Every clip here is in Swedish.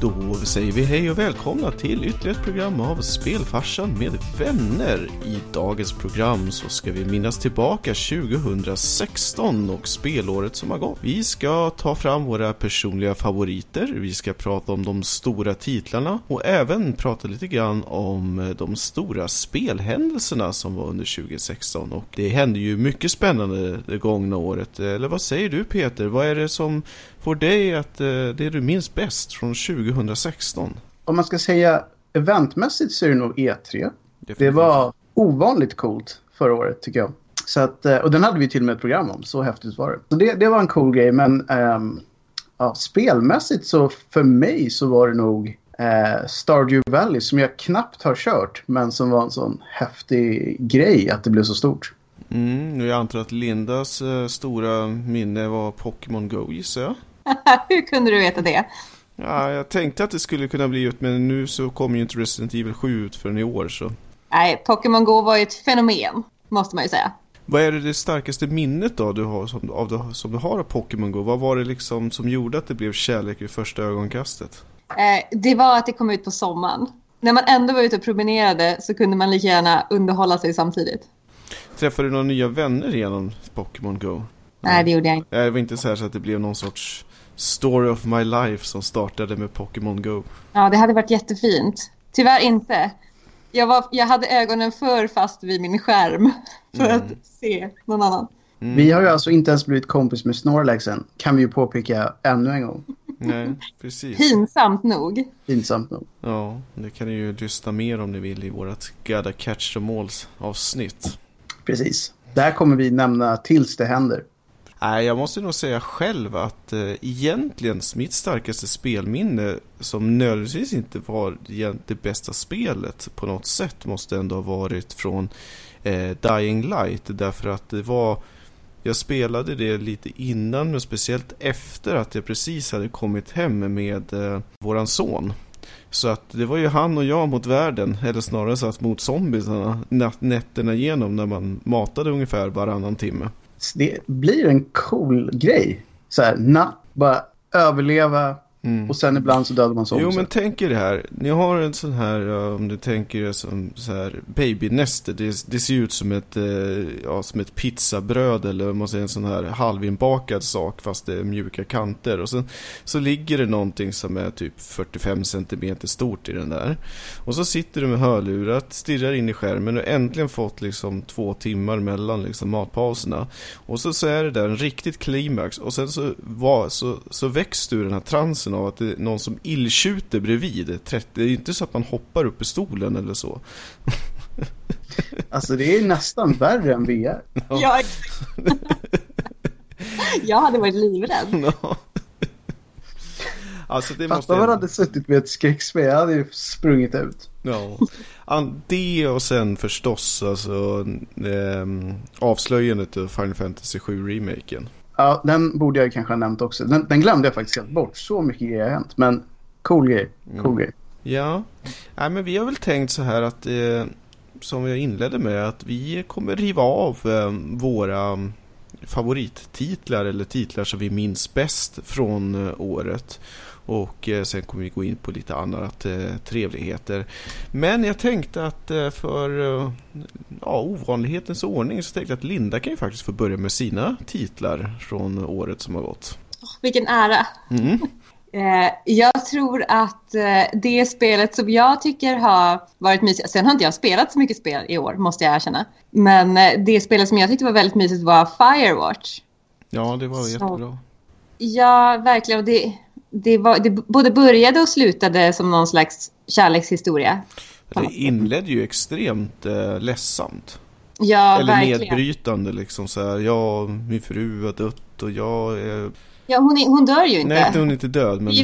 Då säger vi hej och välkomna till ytterligare ett program av Spelfarsan med vänner. I dagens program så ska vi minnas tillbaka 2016 och spelåret som har gått. Vi ska ta fram våra personliga favoriter, vi ska prata om de stora titlarna och även prata lite grann om eh, de stora spelhändelserna som var under 2016. Och det hände ju mycket spännande det gångna året. Eh, eller vad säger du Peter? Vad är det som får dig att eh, det du minns bäst från 2016? Om man ska säga eventmässigt så är det nog E3. Definitivt. Det var ovanligt coolt förra året tycker jag. Så att, eh, och den hade vi till och med ett program om, så häftigt var det. Så det, det var en cool grej, men ähm, ja, spelmässigt så för mig så var det nog äh, Stardew Valley som jag knappt har kört, men som var en sån häftig grej att det blev så stort. Mm, jag antar att Lindas äh, stora minne var Pokémon Go gissar jag. Hur kunde du veta det? Ja, jag tänkte att det skulle kunna bli ut, men nu så kommer ju inte Resident Evil 7 ut förrän i år så. Nej, Pokémon Go var ju ett fenomen, måste man ju säga. Vad är det, det starkaste minnet då du har, som, av som du har av Pokémon Go? Vad var det liksom som gjorde att det blev kärlek vid första ögonkastet? Eh, det var att det kom ut på sommaren. När man ändå var ute och promenerade så kunde man lika gärna underhålla sig samtidigt. Träffade du några nya vänner genom Pokémon Go? Nej, det gjorde jag inte. Det var inte så här så att det blev någon sorts Story of my life som startade med Pokémon Go. Ja, det hade varit jättefint. Tyvärr inte. Jag, var, jag hade ögonen för fast vid min skärm för mm. att se någon annan. Mm. Vi har ju alltså inte ens blivit kompis med Snorlax än. Kan vi ju påpeka ännu en gång. Nej, precis. Pinsamt nog. Pinsamt nog. Ja, det kan ni ju lyssna mer om ni vill i vårt Gotta Catch the Malls avsnitt. Precis. Där kommer vi nämna tills det händer. Nej, jag måste nog säga själv att eh, egentligen mitt starkaste spelminne som nödvändigtvis inte var det bästa spelet på något sätt måste ändå ha varit från eh, Dying Light därför att det var jag spelade det lite innan men speciellt efter att jag precis hade kommit hem med eh, våran son. Så att det var ju han och jag mot världen, eller snarare sagt mot zombiesarna, nätterna igenom när man matade ungefär varannan timme det blir en cool grej. Så här, na, bara överleva Mm. Och sen ibland så dödar man zombie. Jo men tänk er det här. Ni har en sån här, om du tänker er som så här babynäste. Det, det ser ut som ett, eh, ja, som ett pizzabröd eller man säger en sån här halvinbakad sak fast det är mjuka kanter. Och sen så ligger det någonting som är typ 45 cm stort i den där. Och så sitter du med hörlurat, stirrar in i skärmen och äntligen fått liksom två timmar mellan liksom matpauserna. Och så, så är det där en riktigt klimax och sen så, var, så, så väcks du den här transen känslan av att det är någon som illtjuter bredvid. Det är inte så att man hoppar upp i stolen eller så. Alltså det är nästan värre än VR. Ja, jag hade varit livrädd. Ja. Alltså det Fast måste... man hade suttit med ett skräckspel, jag hade ju sprungit ut. Ja, det och sen förstås alltså eh, avslöjandet av Final Fantasy 7-remaken. Ja, den borde jag kanske ha nämnt också. Den, den glömde jag faktiskt helt bort. Så mycket grejer har hänt. Men cool grej. Cool mm. grej. Ja, Nej, men vi har väl tänkt så här att eh, som jag inledde med att vi kommer riva av eh, våra favorittitlar eller titlar som vi minns bäst från eh, året. Och eh, sen kommer vi gå in på lite annat eh, trevligheter. Men jag tänkte att eh, för ja, ovanlighetens ordning så tänkte jag att Linda kan ju faktiskt få börja med sina titlar från året som har gått. vilken ära! Mm. Eh, jag tror att eh, det spelet som jag tycker har varit mysigt, sen har inte jag spelat så mycket spel i år måste jag erkänna. Men det spelet som jag tyckte var väldigt mysigt var Firewatch. Ja, det var så, jättebra. Ja, verkligen. Det, det, var, det både började och slutade som någon slags kärlekshistoria. Det inledde ju extremt eh, ledsamt. Ja, Eller verkligen. nedbrytande liksom så här. Ja, min fru har dött och jag är... Ja, hon, är, hon dör ju inte. Nej, hon är inte död, men...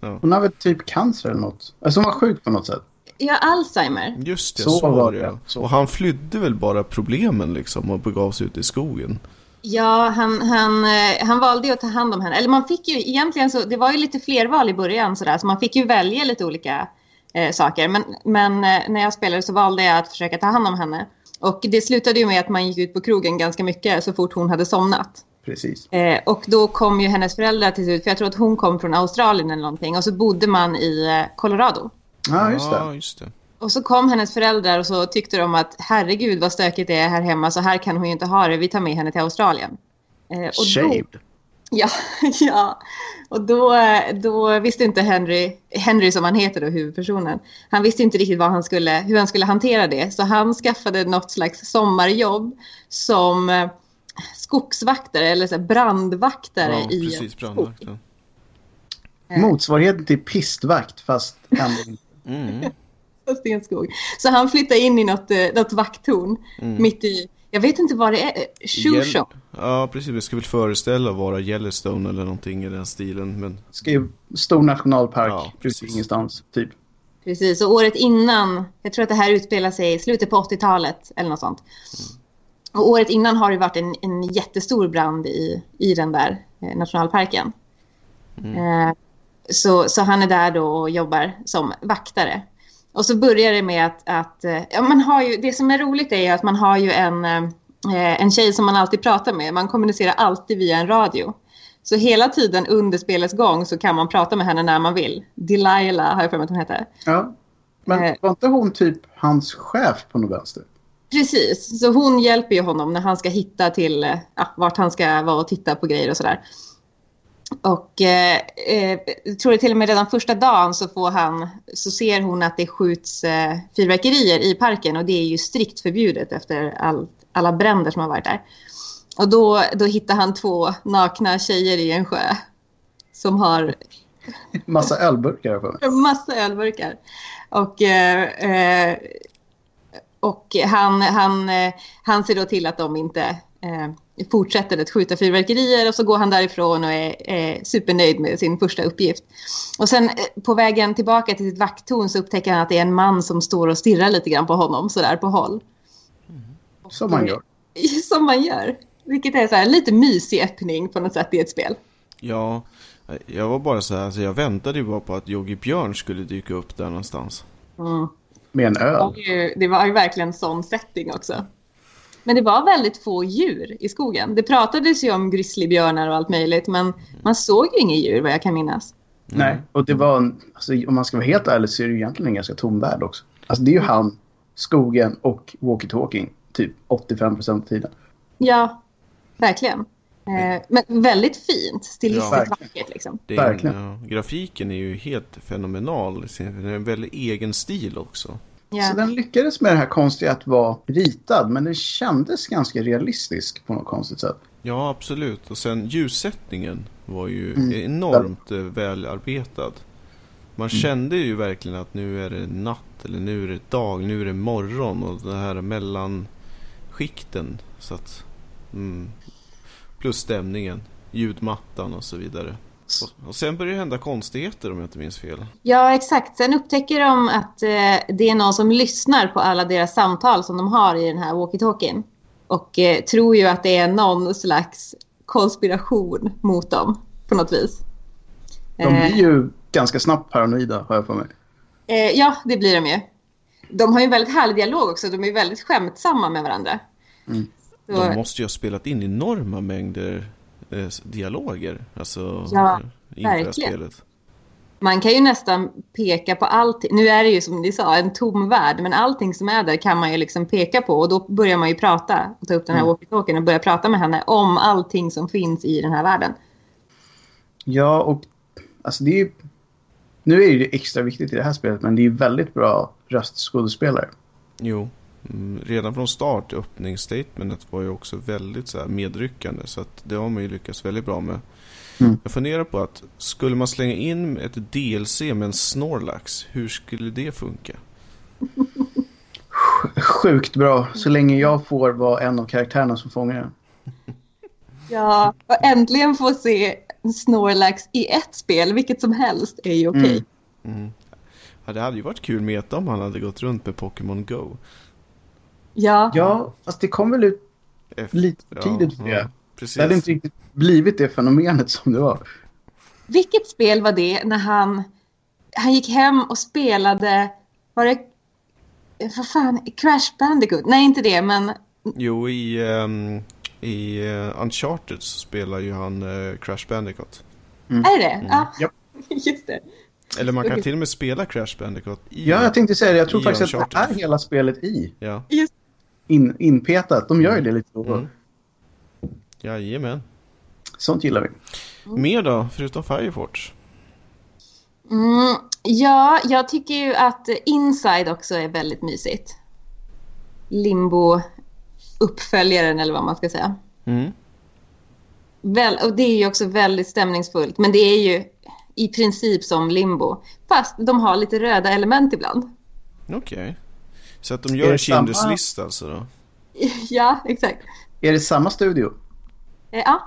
Ja. Hon har väl typ cancer eller något. Alltså hon var sjuk på något sätt. Ja, Alzheimer. Just det, så, så var det. Ja. Och han flydde väl bara problemen liksom och begav sig ut i skogen. Ja, han, han, eh, han valde ju att ta hand om henne. Eller man fick ju egentligen så, det var ju lite fler val i början sådär, så man fick ju välja lite olika eh, saker. Men, men eh, när jag spelade så valde jag att försöka ta hand om henne. Och det slutade ju med att man gick ut på krogen ganska mycket så fort hon hade somnat. Precis. Eh, och då kom ju hennes föräldrar till slut, för jag tror att hon kom från Australien eller någonting. Och så bodde man i eh, Colorado. Ja, just det. Ja, just det. Och så kom hennes föräldrar och så tyckte de att herregud vad stökigt det är här hemma så här kan hon ju inte ha det. Vi tar med henne till Australien. Eh, och då, Shaved. Ja, ja. Och då, då visste inte Henry, Henry som han heter då, huvudpersonen, han visste inte riktigt vad han skulle, hur han skulle hantera det. Så han skaffade något slags sommarjobb som eh, skogsvaktare eller så här brandvaktare Ja, i precis. Brandvakten. Motsvarigheten till pistvakt fast ändå inte. Mm. Stenskog. Så han flyttade in i något, eh, något vakttorn Mm. mitt i, jag vet inte vad det är, Shushan. Ja, precis. Det ska väl föreställa vara Yellowstone eller någonting i den stilen. Men Skrev stor nationalpark Ja, precis. ingenstans, typ. Precis, och året innan, jag tror att det här utspelar sig i slutet på 80-talet eller något sånt. Och året innan har det varit en, en jättestor brand i, i den där eh, nationalparken. Eh, så, så han är där då och jobbar som vaktare. Och så börjar det med att, att eh, ja, man har ju, det som är roligt är att man har ju en, eh, en tjej som man alltid pratar med. Man kommunicerar alltid via en radio. Så hela tiden under spelets gång så kan man prata med henne när man vill. Delilah har jag för mig att hon heter. Ja. Men Eh. var inte hon typ hans chef på något vänster? Precis, så hon hjälper ju honom när han ska hitta till ja, vart han ska vara och titta på grejer och sådär. Och eh, eh, jag tror det till och med redan första dagen så får han så ser hon att det skjuts eh, fyrverkerier i parken och det är ju strikt förbjudet efter all, alla bränder som har varit där. Och då, då hittar han två nakna tjejer i en sjö som har Massa ölburkar för mig. massa ölburkar. Och, eh, eh, och han, han, eh, han ser då till att de inte eh, fortsätter att skjuta fyrverkerier och så går han därifrån och är, är supernöjd med sin första uppgift. Och sen eh, på vägen tillbaka till sitt vakttorn så upptäcker han att det är en man som står och stirrar lite grann på honom sådär på håll. Som man gör. Som man gör. Vilket är så här, lite mysig öppning på något sätt i ett spel. ja, jag var bara så här, alltså jag väntade ju bara på att Yogi Björn skulle dyka upp där någonstans. Mm. Med en Det öl. var ju, det var ju verkligen en sån setting också. Men det var väldigt få djur i skogen. Det pratades ju om grizzlybjörnar och allt möjligt, men man såg ju inga djur vad jag kan minnas. Nej, och det var en, alltså, om man ska vara helt ärlig så är det egentligen en ganska tom värld också. Alltså det är ju han, skogen och walkie-talking typ 85% av tiden. Ja, verkligen. Eh, men väldigt fint, stilistiskt Ja, verkligen. vackert liksom. Det är, Verkligen. Ja, grafiken är ju helt fenomenal. Det är en väldigt egen stil också. Ja. Så den lyckades med det här konstiga att vara ritad men den kändes ganska realistisk på något konstigt sätt. Ja, absolut. Och sen ljussättningen var ju Mm. enormt eh, välarbetad. Man kände ju verkligen att nu är det natt eller nu är det dag, nu är det morgon och det här mellanskikten. Så att, mm, plus stämningen, ljudmattan och så vidare. Och, och sen börjar det hända konstigheter om jag inte minns fel. ja, exakt. Sen upptäcker de att eh, det är någon som lyssnar på alla deras samtal som de har i den här walkie-talkien. Och eh, tror ju att det är någon slags konspiration mot dem på något vis. De blir ju ganska snabbt paranoida har jag för mig. Eh, ja, det blir de ju. De har ju en väldigt härlig dialog också. De är ju väldigt skämtsamma med varandra. Mm. Så, De måste ju ha spelat in enorma mängder eh, dialoger. Alltså Ja, inför det här verkligen. spelet. Man kan ju nästan peka på allting. Nu är det ju som ni sa en tom värld. Men allting som är där kan man ju liksom peka på. Och då börjar man ju prata. Och ta upp den här Mm. walkie-talkien och börja prata med henne om allting som finns i den här världen. Ja, och alltså det är ju... Nu är det ju extra viktigt i det här spelet men det är ju väldigt bra röstskådespelare. Jo, redan från start öppningsstatementet var ju också väldigt så här medryckande. Så att det har man ju lyckats väldigt bra med. Mm. Jag funderar på att skulle man slänga in ett DLC med en Snorlax, hur skulle det funka? Sjukt bra, så länge jag får vara en av karaktärerna som fångar den. Ja, och äntligen få se Snorlax i ett spel, vilket som helst, är ju okej. Mm. Mm. Ja, det hade ju varit kul meta om han hade gått runt med Pokémon Go. Ja. Ja, fast det kom väl ut Efter- lite för tidigt för ja, det. Precis. Det hade inte riktigt blivit det fenomenet som det var. Vilket spel var det när han, han gick hem och spelade, var det, vad fan, Crash Bandicoot? Nej, inte det, men Jo, i... ehm, I uh, Uncharted så spelar ju han uh, Crash Bandicoot. Mm. Är det? Mm. Ja, yep. just det. Eller man kan till och med spela Crash Bandicoot i Ja, jag tänkte säga det. Jag tror faktiskt Uncharted. att det är hela spelet i. Ja. Just. In, inpetat. De gör ju det lite då. Mm. Jajamän. Sånt gillar vi. Mm. Mer då, förutom Fireforge? Mm, ja, jag tycker ju att Inside också är väldigt mysigt. Limbo uppföljaren eller vad man ska säga. Mm. Väl, och det är ju också väldigt stämningsfullt. Men det är ju i princip som Limbo. Fast de har lite röda element ibland. Okej. Okay. Så att de gör Kinders samma... lista alltså då? ja, exakt. Är det samma studio? Eh, ja,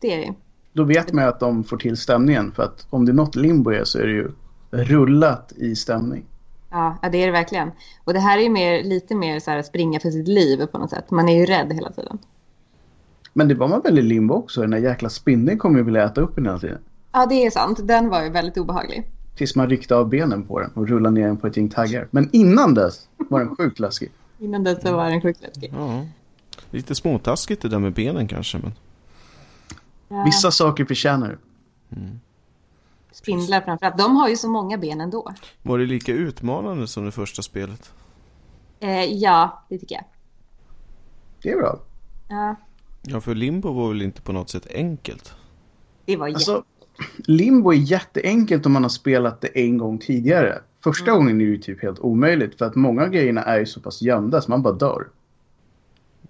det är det. Då vet man ju att de får till stämningen. För att om det är något Limbo är så är det ju rullat i stämning. Ja, det är det verkligen. Och det här är ju mer, lite mer så här springa för sitt liv på något sätt. Man är ju rädd hela tiden. Men det var man väl i Limbo också? Den där jäkla spindeln kommer ju vilja äta upp en hela tiden. Ja, det är sant. Den var ju väldigt obehaglig. Tills man ryckte av benen på den och rullade ner den på ett gäng taggar. Men innan dess var den sjukt läskig. innan dess var den sjukt läskig. Ja. Lite småtaskigt det där med benen kanske. Men... Ja. Vissa saker förtjänar. Mm. Spindlar framförallt. De har ju så många ben ändå. Var det lika utmanande som det första spelet? Eh, ja, det tycker jag. Det är bra. Ja. Ja, för Limbo var väl inte på något sätt enkelt? Det var alltså, Limbo är jätteenkelt om man har spelat det en gång tidigare. Första mm. gången är det ju typ helt omöjligt för att många av grejerna är ju så pass gömda så man bara dör.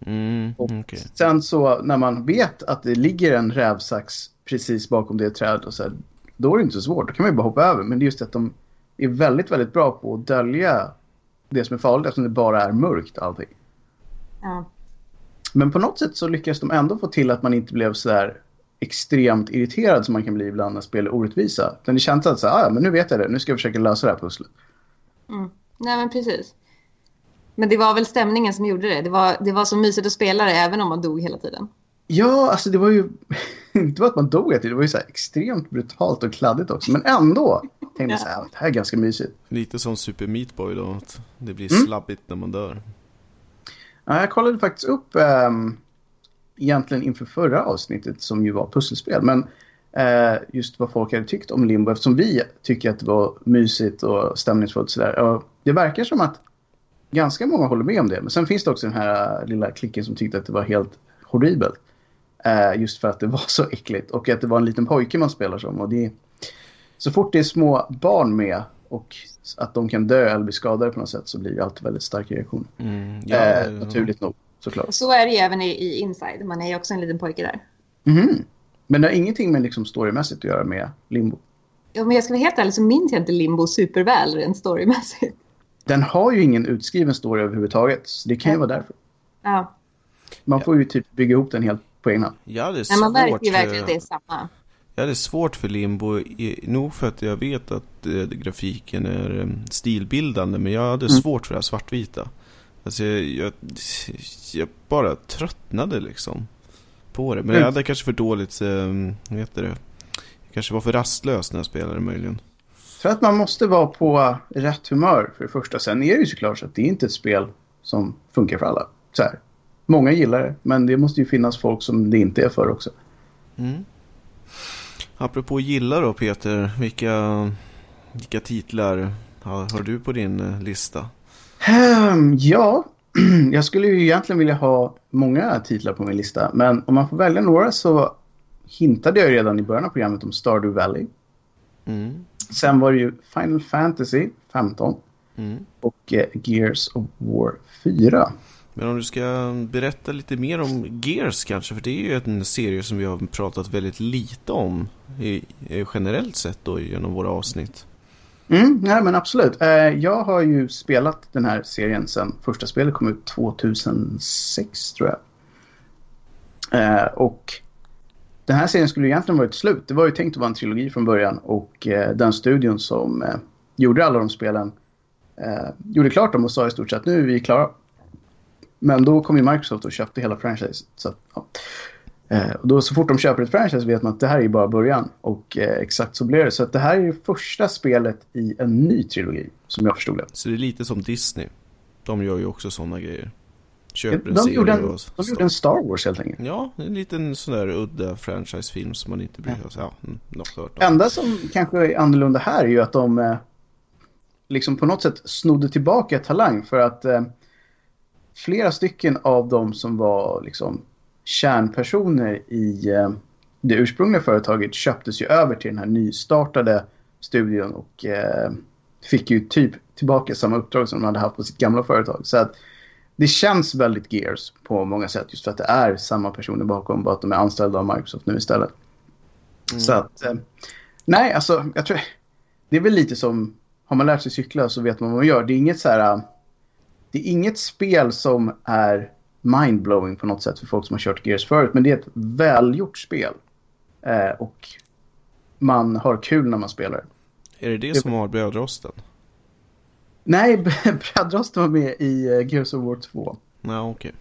Mm, okay. Sen så när man vet att det ligger en rävsax precis bakom det trädet och så här, då är det inte så svårt. Då kan man ju bara hoppa över. Men det är just att de är väldigt, väldigt bra på att dölja det som är farligt eftersom det bara är mörkt allting. Ja. Men på något sätt så lyckas de ändå få till att man inte blev så där extremt irriterad som man kan bli ibland när spel är orättvisa. Utan det känns att så här, ah, men nu vet jag det, nu ska jag försöka lösa det här pusslet. Mm. Nej men precis. Men det var väl stämningen som gjorde det. Det var, det var så mysigt att spela det även om man dog hela tiden. Ja, alltså det var ju inte bara att man dog. Det var ju så extremt brutalt och kladdigt också. Men ändå tänkte jag så här, det här är ganska mysigt. Lite som Super Meat Boy då. Att det blir mm. slabbigt när man dör. Ja, jag kollade faktiskt upp um, egentligen inför förra avsnittet som ju var pusselspel. Men uh, just vad folk hade tyckt om Limbo. Eftersom vi tycker att det var mysigt och stämningsfullt sådär. Uh, det verkar som att ganska många håller med om det. Men sen finns det också den här lilla klicken som tyckte att det var helt horribelt. Uh, just för att det var så äckligt. Och att det var en liten pojke man spelar som. Och det, så fort det är små barn med och att de kan dö eller bli skadade på något sätt så blir det alltid väldigt stark reaktion. Mm, ja, eh, naturligt nog, såklart. Så är det ju även i, i Inside. Man är ju också en liten pojke där. Mm. Men det har ingenting med liksom storymässigt att göra med Limbo. Ja, men jag ska vara helt ärlig så minns jag inte Limbo superväl rent storymässigt. Den har ju ingen utskriven story överhuvudtaget. Så det kan ju vara därför. Ja. Man får ju typ bygga ihop den helt på egen hand. Ja, det är svårt. Men man märker ju verkligen att det är samma. Ja, det är svårt för Limbo, nog för att jag vet att eh, grafiken är eh, stilbildande, men jag hade mm. svårt för det här svartvita. Alltså jag, jag, jag, bara tröttnade liksom på det. Men mm. jag hade kanske för dåligt, eh, vet det, jag kanske var för rastlös när jag spelade möjligen. För att man måste vara på rätt humör för det första. Sen är det ju såklart så att det är inte ett spel som funkar för alla. Så här. Många gillar det, men det måste ju finnas folk som det inte är för också. Mm. Apropå gilla då Peter, vilka, vilka titlar har, har du på din eh, lista? Um, ja, jag skulle ju egentligen vilja ha många titlar på min lista. Men om man får välja några så hintade jag redan i början av programmet om Stardew Valley. Mm. Sen var det ju Final Fantasy 15 mm. och eh, Gears of War 4. Men om du ska berätta lite mer om Gears kanske, för det är ju en serie som vi har pratat väldigt lite om i, generellt sett då genom våra avsnitt. Mm, nej men absolut. Eh, jag har ju spelat den här serien sedan första spelet kom ut 2006 tror jag. Eh, och den här serien skulle egentligen varit slut. Det var ju tänkt att vara en trilogi från början och eh, den studion som eh, gjorde alla de spelen eh, gjorde klart dem och sa i stort sett nu är vi klara. Men då kom ju Microsoft och köpte hela franchise. Så, ja eh, och då så fort de köper ett franchise vet man att det här är bara början. Och eh, exakt så blev det. Så att det här är ju första spelet i en ny trilogi. Som jag förstod det. Så det är lite som Disney. De gör ju också sådana grejer. köper en de serie gjorde en, och... De gjorde en Star Wars helt enkelt. Ja, en liten sån där udda franchisefilm som man inte bryr sig om. Ja, mm, om. enda som kanske är annorlunda här är ju att de eh, liksom på något sätt snodde tillbaka talang för att eh, flera stycken av dem som var liksom kärnpersoner i eh, det ursprungliga företaget köptes ju över till den här nystartade studion och eh, fick ju typ tillbaka samma uppdrag som de hade haft på sitt gamla företag. Så att det känns väldigt Gears på många sätt just för att det är samma personer bakom bara att de är anställda av Microsoft nu istället. Mm. Så att, eh, nej alltså jag tror det är väl lite som, har man lärt sig cykla så vet man vad man gör. Det är inget så här, det är inget spel som är mindblowing på något sätt för folk som har kört Gears förut. Men det är ett välgjort spel. Eh, och man har kul när man spelar. Är det det som har brödrosten? Nej, brödrosten var med i uh, Gears of War 2. Ja, okej. Okay.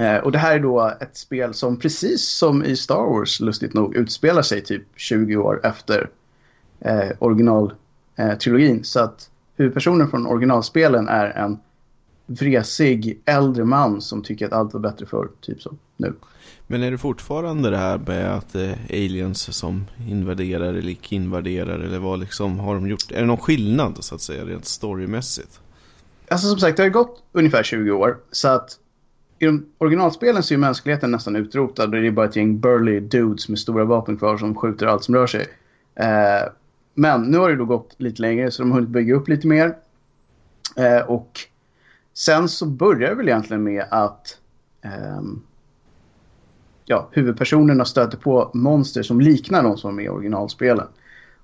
Eh, och det här är då ett spel som precis som i Star Wars, lustigt nog, utspelar sig typ 20 år efter eh, originaltrilogin. Eh, så att huvudpersonen från originalspelen är en vresig äldre man som tycker att allt var bättre förr, typ så, nu. Men är det fortfarande det här med att det är aliens som invaderar eller icke-invaderar eller vad liksom har de gjort? Är det någon skillnad så att säga rent storymässigt? Alltså som sagt, det har gått ungefär 20 år så att i de originalspelen så är mänskligheten nästan utrotad det är bara ett gäng burly dudes med stora vapen kvar som skjuter allt som rör sig. Eh, men nu har det då gått lite längre så de har hunnit bygga upp lite mer. Eh, och sen så börjar det väl egentligen med att eh, ja, huvudpersonerna stöter på monster som liknar de som med i originalspelen.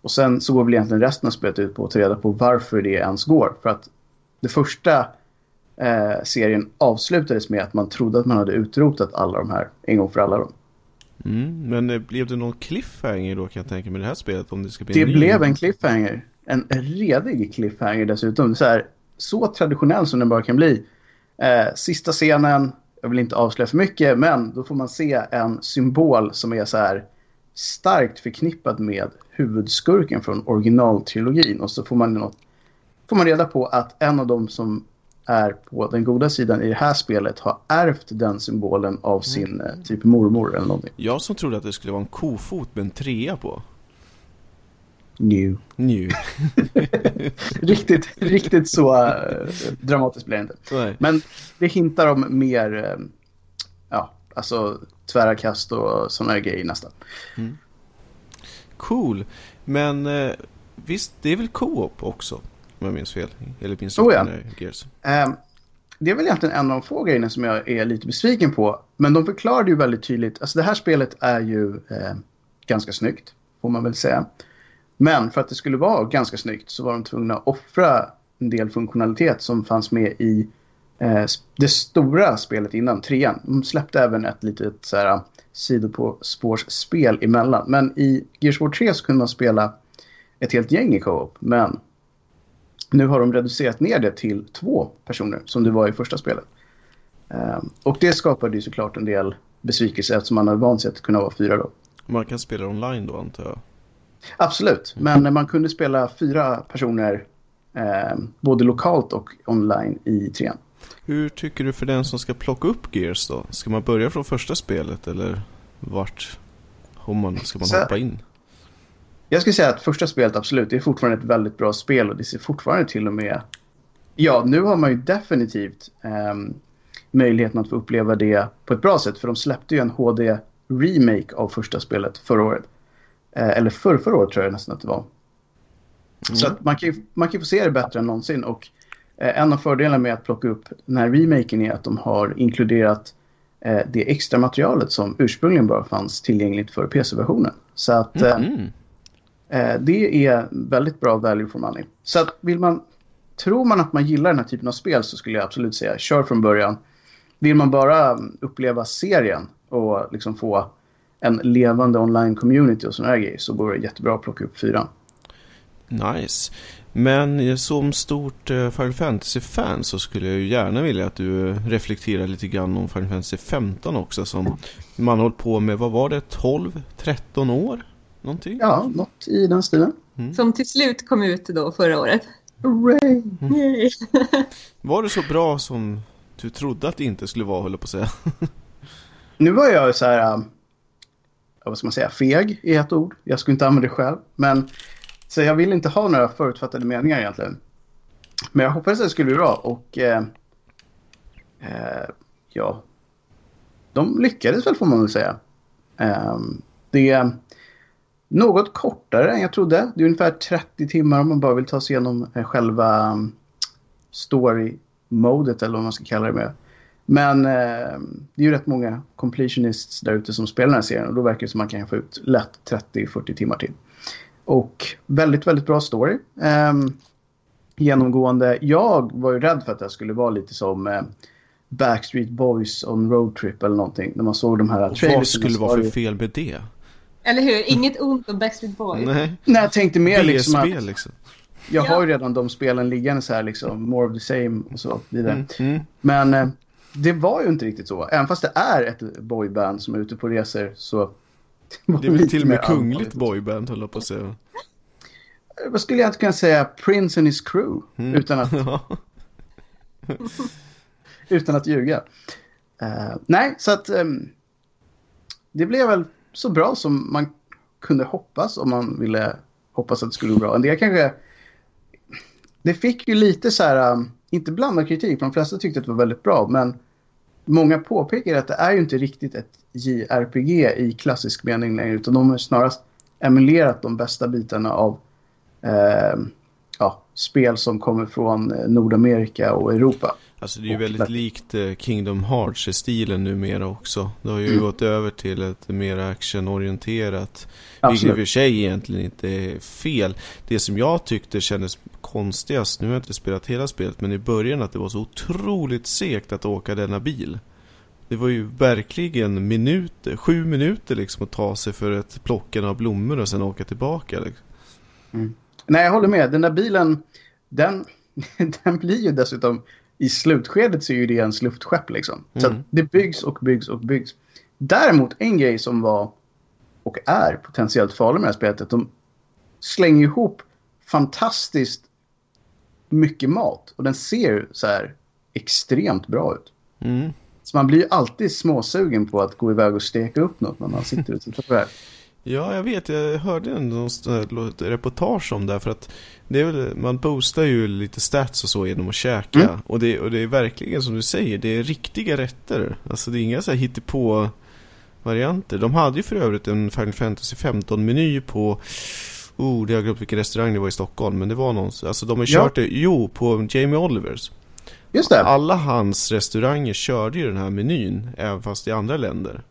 Och sen så går väl egentligen resten av spelet ut på att ta reda på varför det ens går. För att det första eh, serien avslutades med att man trodde att man hade utrotat alla de här en gång för alla. Dem. Mm, men eh, blev det någon cliffhanger då kan jag tänka mig det här spelet? Om det ska bli det en blev en cliffhanger. En redig cliffhanger dessutom. Så, här, så traditionell som den bara kan bli. Eh, sista scenen, jag vill inte avslöja för mycket, men då får man se en symbol som är så här starkt förknippad med huvudskurken från originaltrilogin. Och så får man, något, får man reda på att en av dem som är på den goda sidan i det här spelet har ärvt den symbolen av sin mm. typ mormor eller någonting. Jag som trodde att det skulle vara en kofot med en trea på. New. New. riktigt, riktigt så uh, dramatiskt blir det inte. Nej. Men det hintar om mer, uh, ja, alltså tvära kast och sådana grejer nästan. Mm. Cool. Men uh, visst, det är väl co-op också? Om jag minns fel. Eller minns oh, ja. Gears. Um, det är väl egentligen en av de få grejerna som jag är lite besviken på. Men de förklarade ju väldigt tydligt. Alltså det här spelet är ju eh, ganska snyggt. Får man väl säga. Men för att det skulle vara ganska snyggt så var de tvungna att offra en del funktionalitet som fanns med i eh, det stora spelet innan, trean. De släppte även ett litet så här, sidospårsspel emellan. Men i Gears of War 3 så kunde man spela ett helt gäng i co-op. Men nu har de reducerat ner det till två personer som det var i första spelet. Um, och det skapade ju såklart en del besvikelse eftersom man hade vant sig att kunna vara fyra då. Man kan spela online då antar jag? Absolut, men man kunde spela fyra personer eh, både lokalt och online i trean. Hur tycker du för den som ska plocka upp Gears då? Ska man börja från första spelet eller vart man, ska man Så, hoppa in? Jag skulle säga att första spelet absolut, det är fortfarande ett väldigt bra spel och det ser fortfarande till och med... Ja, nu har man ju definitivt eh, möjligheten att få uppleva det på ett bra sätt för de släppte ju en HD-remake av första spelet förra året. Eh, eller förr, förra året tror jag nästan att det var. Mm. Så man kan ju man kan få se det bättre än någonsin. Och eh, en av fördelarna med att plocka upp den här remaken är att de har inkluderat eh, det extra materialet som ursprungligen bara fanns tillgängligt för PC-versionen. Så att mm. eh, det är väldigt bra value for money. Så att vill man, tror man att man gillar den här typen av spel så skulle jag absolut säga kör från början. Vill man bara uppleva serien och liksom få en levande online-community och sådana grejer så går det jättebra att plocka upp fyran. Nice. Men som stort uh, Final Fantasy-fan så skulle jag ju gärna vilja att du reflekterar lite grann om Final Fantasy 15 också som man har hållit på med, vad var det, 12-13 år? Någonting? Ja, något i den stilen. Mm. Som till slut kom ut då förra året. Hooray! Mm. var det så bra som du trodde att det inte skulle vara, håller på att säga. nu var jag så här, vad ska man säga, feg i ett ord. Jag skulle inte använda det själv. Men så jag vill inte ha några förutfattade meningar egentligen. Men jag hoppades att det skulle bli bra och eh, eh, ja, de lyckades väl får man väl säga. Eh, det är något kortare än jag trodde. Det är ungefär 30 timmar om man bara vill ta sig igenom eh, själva story-modet eller vad man ska kalla det med. Men eh, det är ju rätt många completionists där ute som spelar den här serien och då verkar det som att man kan få ut lätt 30-40 timmar till. Och väldigt, väldigt bra story. Eh, genomgående. Jag var ju rädd för att det skulle vara lite som eh, Backstreet Boys on Road Trip eller någonting. När man såg de här och Vad skulle vara för fel med det? Eller hur? Inget ont om Backstreet Boys. Nej, Nej jag tänkte mer liksom att... Liksom. Jag har ju redan de spelen liggande så här liksom. More of the same och så vidare. Mm, mm. Men eh, det var ju inte riktigt så. Även fast det är ett boyband som är ute på resor så... Det, det är väl till och med kungligt boyband höll jag på att säga. Vad skulle jag inte kunna säga? Prince and his crew. Mm. Utan att... utan att ljuga. Uh, nej, så att... Um, det blev väl så bra som man kunde hoppas om man ville hoppas att det skulle gå bra. En del kanske... Det fick ju lite så här, um, inte blandad kritik, de flesta tyckte att det var väldigt bra, men många påpekar att det är ju inte riktigt ett JRPG i klassisk mening längre, utan de har snarast emulerat de bästa bitarna av eh, ja, spel som kommer från eh, Nordamerika och Europa. Alltså det är ju väldigt likt eh, Kingdom Hearts i stilen numera också. Det har ju mm. gått över till ett mer actionorienterat. Absolut. Vilket i och för sig egentligen inte är fel. Det som jag tyckte kändes konstigast, nu har jag inte spelat hela spelet, men i början att det var så otroligt segt att åka denna bil. Det var ju verkligen minuter, sju minuter liksom att ta sig för ett plocken av blommor och sen åka tillbaka. Liksom. Mm. Nej, jag håller med. Den där bilen, den, den blir ju dessutom i slutskedet så är ju det ens luftskepp liksom. Så mm. det byggs och byggs och byggs. Däremot en grej som var och är potentiellt farlig med det här spelet att de slänger ihop fantastiskt mycket mat. Och den ser så här extremt bra ut. Mm. Så man blir ju alltid småsugen på att gå iväg och steka upp något när man sitter och tittar på det här. Ja, jag vet. Jag hörde en reportage om det. För att det är väl, man boostar ju lite stats och så genom att käka. Mm. Och, det, och det är verkligen som du säger, det är riktiga rätter. Alltså det är inga så här hittepå varianter. De hade ju för övrigt en Final Fantasy 15-meny på Oh, det har jag glömt vilken restaurang det var i Stockholm. Men det var någon. Alltså de har kört ja. det, jo, på Jamie Olivers. Just det. Alla hans restauranger körde ju den här menyn, även fast i andra länder.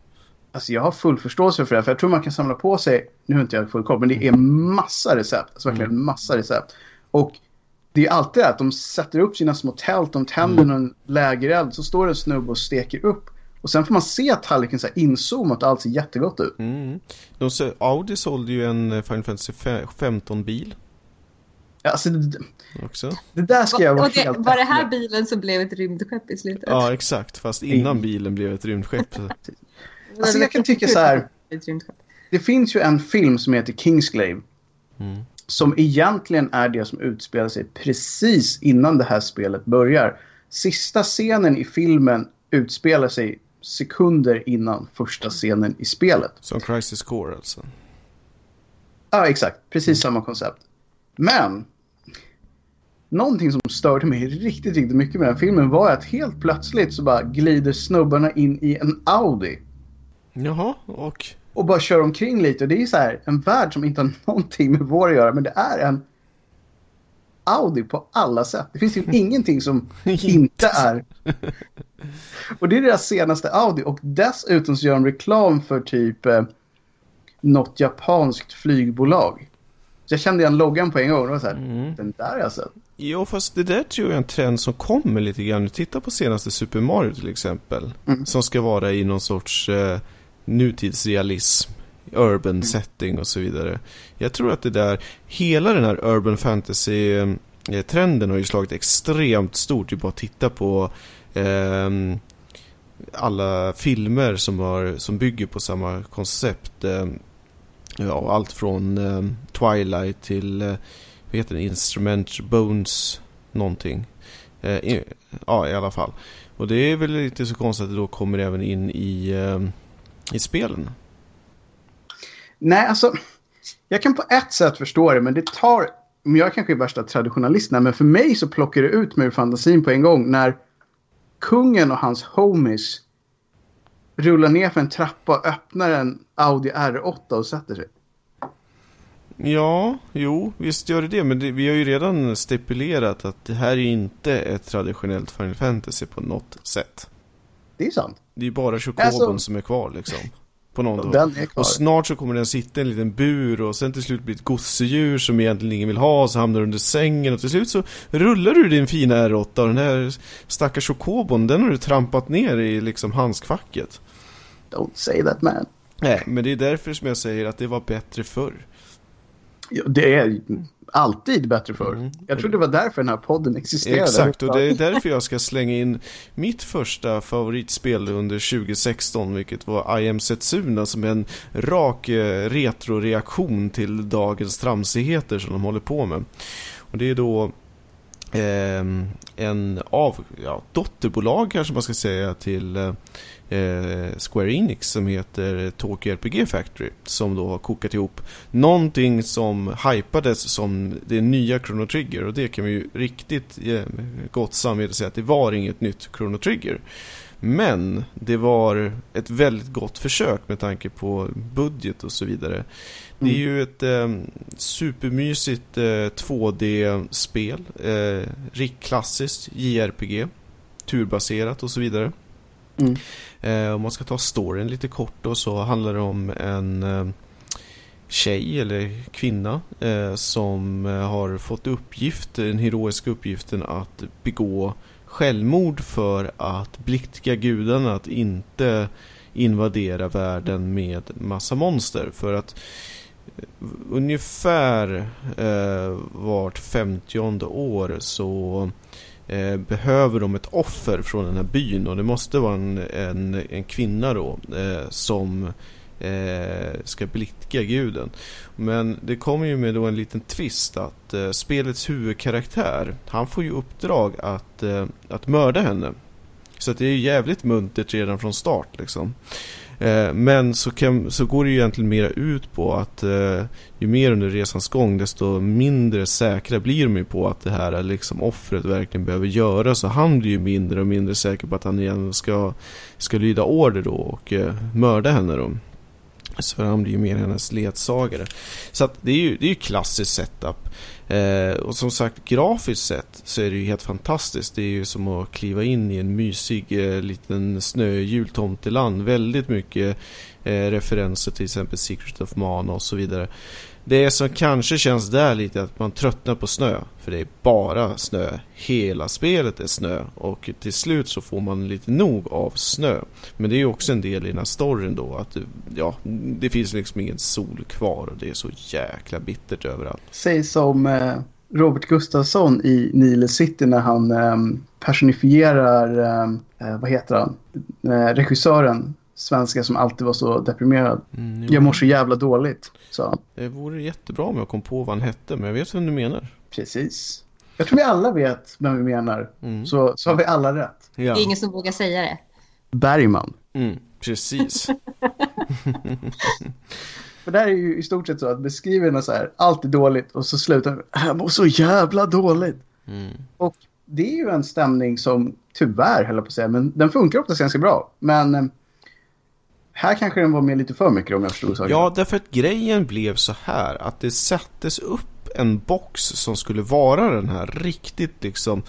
Alltså jag har full förståelse för det, för jag tror man kan samla på sig, nu har inte jag full koll, men det är massa recept. Alltså verkligen mm. massa recept. Och det är alltid det att de sätter upp sina små tält, de tänder mm. en lägereld, så står det en snubbe och steker upp. Och sen får man se tallriken så här inzoomat och allt ser jättegott ut. Mm. De, Audi sålde ju en Final Fantasy 15-bil. Alltså, det, också. det där ska jag vara och det, helt Var det här bilen som blev ett rymdskepp i slutet? Ja, exakt. Fast innan bilen blev ett rymdskepp. Alltså jag kan tycka så här. Det finns ju en film som heter Kingsglaive. Mm. Som egentligen är det som utspelar sig precis innan det här spelet börjar. Sista scenen i filmen utspelar sig sekunder innan första scenen i spelet. Som Crisis Core alltså? Ja, exakt. Precis mm. samma koncept. Men någonting som störde mig riktigt, riktigt mycket med den filmen var att helt plötsligt så bara glider snubbarna in i en Audi. Jaha, och? Och bara kör omkring lite. Och det är så här en värld som inte har någonting med vår att göra. Men det är en Audi på alla sätt. Det finns ju ingenting som inte är. och det är deras senaste Audi. Och dessutom så gör de reklam för typ eh, något japanskt flygbolag. Så jag kände igen loggan på en gång. Och var så här, mm. den där har jag sett. Jo, fast det där tror jag är en trend som kommer lite grann. Titta på senaste Super Mario till exempel. Mm. Som ska vara i någon sorts eh, nutidsrealism, urban mm. setting och så vidare. Jag tror att det där, hela den här urban fantasy-trenden har ju slagit extremt stort. Du bara titta på eh, alla filmer som, har, som bygger på samma koncept. Eh, ja, allt från eh, Twilight till, eh, vad heter det, Instrument Bones någonting. Eh, i, ja, i alla fall. Och det är väl lite så konstigt att det då kommer även in i, eh, i spelen. Nej, alltså. Jag kan på ett sätt förstå det, men det tar... Jag kanske är värsta traditionalisten, men för mig så plockar det ut mig ur fantasin på en gång när kungen och hans homies rullar ner för en trappa och öppnar en Audi R8 och sätter sig. Ja, jo, visst gör det det. Men det, vi har ju redan stipulerat att det här är inte ett traditionellt Final Fantasy på något sätt. Det är sant. Det är bara Chocobon alltså, som är kvar liksom. På någon dag. Och snart så kommer den sitta i en liten bur och sen till slut blir ett gosedjur som egentligen ingen vill ha. Så hamnar under sängen och till slut så rullar du din fina R8 och den här stackars Chocobon den har du trampat ner i liksom handskfacket. Don't say that man. Nej, men det är därför som jag säger att det var bättre förr. Ja, det är alltid bättre förr. Mm. Jag tror det var därför den här podden existerade. Exakt, och det är därför jag ska slänga in mitt första favoritspel under 2016, vilket var I am Setsuna, som är en rak eh, retroreaktion till dagens tramsigheter som de håller på med. Och det är då eh, en av, ja, dotterbolag kanske man ska säga till eh, Square Enix som heter Tokyo RPG Factory som då har kokat ihop någonting som hypades som det nya Chrono Trigger och det kan vi ju riktigt eh, gott samvete säga att det var inget nytt Chrono Trigger. Men det var ett väldigt gott försök med tanke på budget och så vidare. Det är mm. ju ett eh, supermysigt eh, 2D-spel. Eh, riktklassiskt JRPG. Turbaserat och så vidare. Mm. Eh, om man ska ta storyn lite kort då så handlar det om en eh, tjej eller kvinna eh, som eh, har fått uppgift, den heroiska uppgiften att begå självmord för att bliktiga gudarna att inte invadera världen med massa monster. För att eh, ungefär eh, vart femtionde år så eh, behöver de ett offer från den här byn och det måste vara en, en, en kvinna då eh, som eh, ska blidka guden. Men det kommer ju med då en liten twist att eh, spelets huvudkaraktär, han får ju uppdrag att, eh, att mörda henne. Så att det är ju jävligt muntert redan från start liksom. Eh, men så, kan, så går det ju egentligen mera ut på att eh, ju mer under resans gång desto mindre säkra blir de ju på att det här liksom offret verkligen behöver göras. Så han blir ju mindre och mindre säker på att han igen ska, ska lyda order då och eh, mörda henne då. Så han blir ju mer hennes ledsagare. Så att det är ju, det är ju klassisk setup. Eh, och som sagt, grafiskt sett så är det ju helt fantastiskt. Det är ju som att kliva in i en mysig eh, liten snöhjul tomteland. Väldigt mycket eh, referenser till exempel Secret of Mana och så vidare. Det som kanske känns där lite att man tröttnar på snö. För det är bara snö. Hela spelet är snö. Och till slut så får man lite nog av snö. Men det är ju också en del i den här storyn då. Att ja, det finns liksom ingen sol kvar. Och det är så jäkla bittert överallt. Säg som eh, Robert Gustafsson i Nile City när han eh, personifierar, eh, eh vad heter han, eh, regissören svenska som alltid var så deprimerad. Mm, jag mår så jävla dåligt, han. Det vore jättebra om jag kom på vad han hette, men jag vet vem du menar. Precis. Jag tror vi alla vet vem vi menar, mm. så, så har vi alla rätt. Ja. Det är ingen som vågar säga det. Bergman. Mm, precis. För där är ju i stort sett så att beskriver så här, allt är dåligt och så slutar med, jag mår så jävla dåligt. Mm. Och det är ju en stämning som tyvärr, höll på att säga, men den funkar oftast ganska bra. Men eh, här kanske den var med lite för mycket om jag förstod saken. Ja, därför att grejen blev så här att det sattes upp en box som skulle vara den här riktigt liksom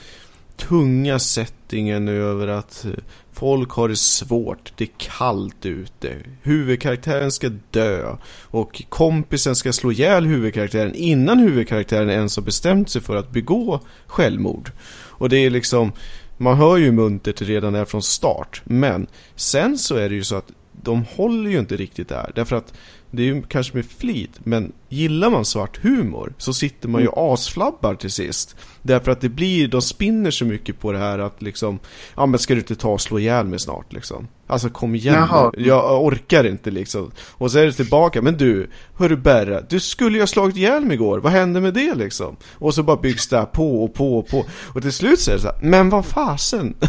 tunga settingen över att eh, folk har det svårt, det är kallt ute, huvudkaraktären ska dö och kompisen ska slå ihjäl huvudkaraktären innan huvudkaraktären ens har bestämt sig för att begå självmord. Och det är liksom, man hör ju muntert redan där från start, men sen så är det ju så att de håller ju inte riktigt där. Därför att det är ju kanske med flit, men gillar man svart humor så sitter man ju mm. asflabbar till sist. Därför att det blir, de spinner så mycket på det här att liksom, ja men ska du inte ta och slå ihjäl mig snart liksom? Alltså kom igen Jaha. jag orkar inte liksom. Och så är det tillbaka, men du, hörru Berra, du skulle ju ha slagit ihjäl mig igår, vad hände med det liksom? Och så bara byggs det här på och på och på. Och till slut så är det så här, men vad fasen?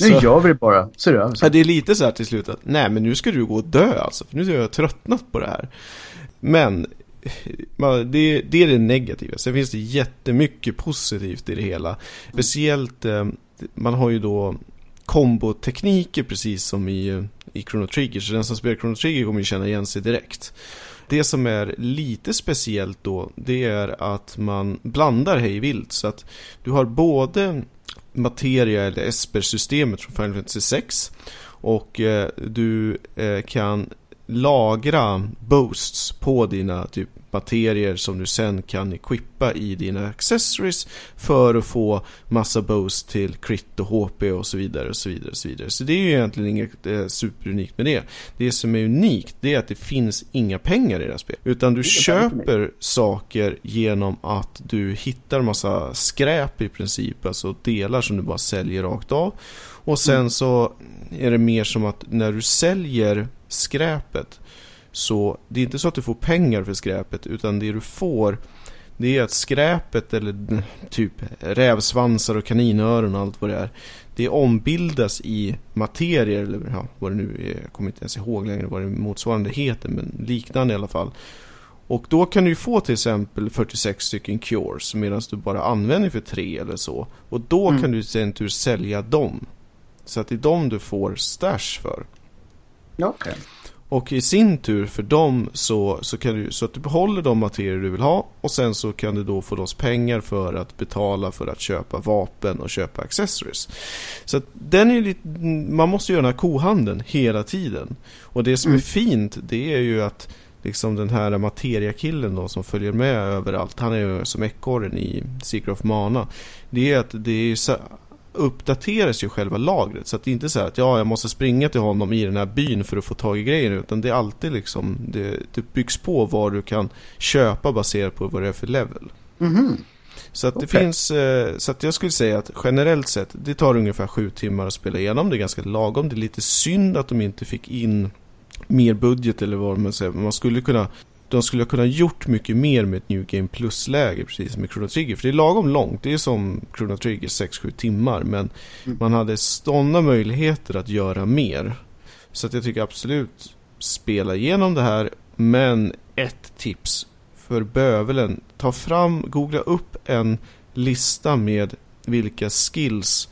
Nu gör vi det bara, seriöst. Ja, det är lite så här till slut att, nej men nu ska du gå och dö alltså, för nu har jag tröttnat på det här. Men det, det är det negativa. Sen finns det jättemycket positivt i det hela. Speciellt, eh, man har ju då kombotekniker precis som i, i Chrono Trigger. Så den som spelar Chrono Trigger kommer ju känna igen sig direkt. Det som är lite speciellt då, det är att man blandar hej vilt. Så att du har både materia eller Esper-systemet från Final Fantasy 6 och eh, du eh, kan lagra boosts på dina typ materier som du sen kan equippa i dina accessories för att få massa boost till crit och HP och så vidare och så vidare och så vidare. Så det är ju egentligen inget eh, superunikt med det. Det som är unikt det är att det finns inga pengar i det här spelet. Utan du köper saker genom att du hittar massa skräp i princip, alltså delar som du bara säljer rakt av. Och sen mm. så är det mer som att när du säljer skräpet så det är inte så att du får pengar för skräpet utan det du får det är att skräpet eller typ rävsvansar och kaninöron och allt vad det är det ombildas i materier eller ja, vad det nu är, jag kommer inte ens ihåg längre vad det motsvarande heter men liknande i alla fall. Och då kan du få till exempel 46 stycken cures medan du bara använder för tre eller så. Och då mm. kan du sen tur sälja dem. Så att det är dem du får stash för. Okay. Och i sin tur för dem så, så, kan du, så att du behåller de materier du vill ha och sen så kan du då få loss pengar för att betala för att köpa vapen och köpa accessories. Så att den är lite, man måste göra den här kohandeln hela tiden. Och det som är mm. fint det är ju att liksom den här materiakillen då som följer med överallt. Han är ju som ekorren i Secret of Mana. Det är att det är uppdateras ju själva lagret. Så att det är inte så att ja, jag måste springa till honom i den här byn för att få tag i grejer. Utan det är alltid liksom, det, det byggs på vad du kan köpa baserat på vad det är för level. Mm -hmm. Så att det okay. finns, eh, så att jag skulle säga att generellt sett, det tar ungefär sju timmar att spela igenom. Det är ganska lagom. Det är lite synd att de inte fick in mer budget eller vad man säger. Man skulle kunna de skulle ha kunnat gjort mycket mer med ett New Game Plus-läge precis som i Chrono Trigger. För det är lagom långt, det är som Chrono Trigger 6-7 timmar. Men mm. man hade sådana möjligheter att göra mer. Så att jag tycker absolut spela igenom det här. Men ett tips för bövelen. Ta fram, googla upp en lista med vilka skills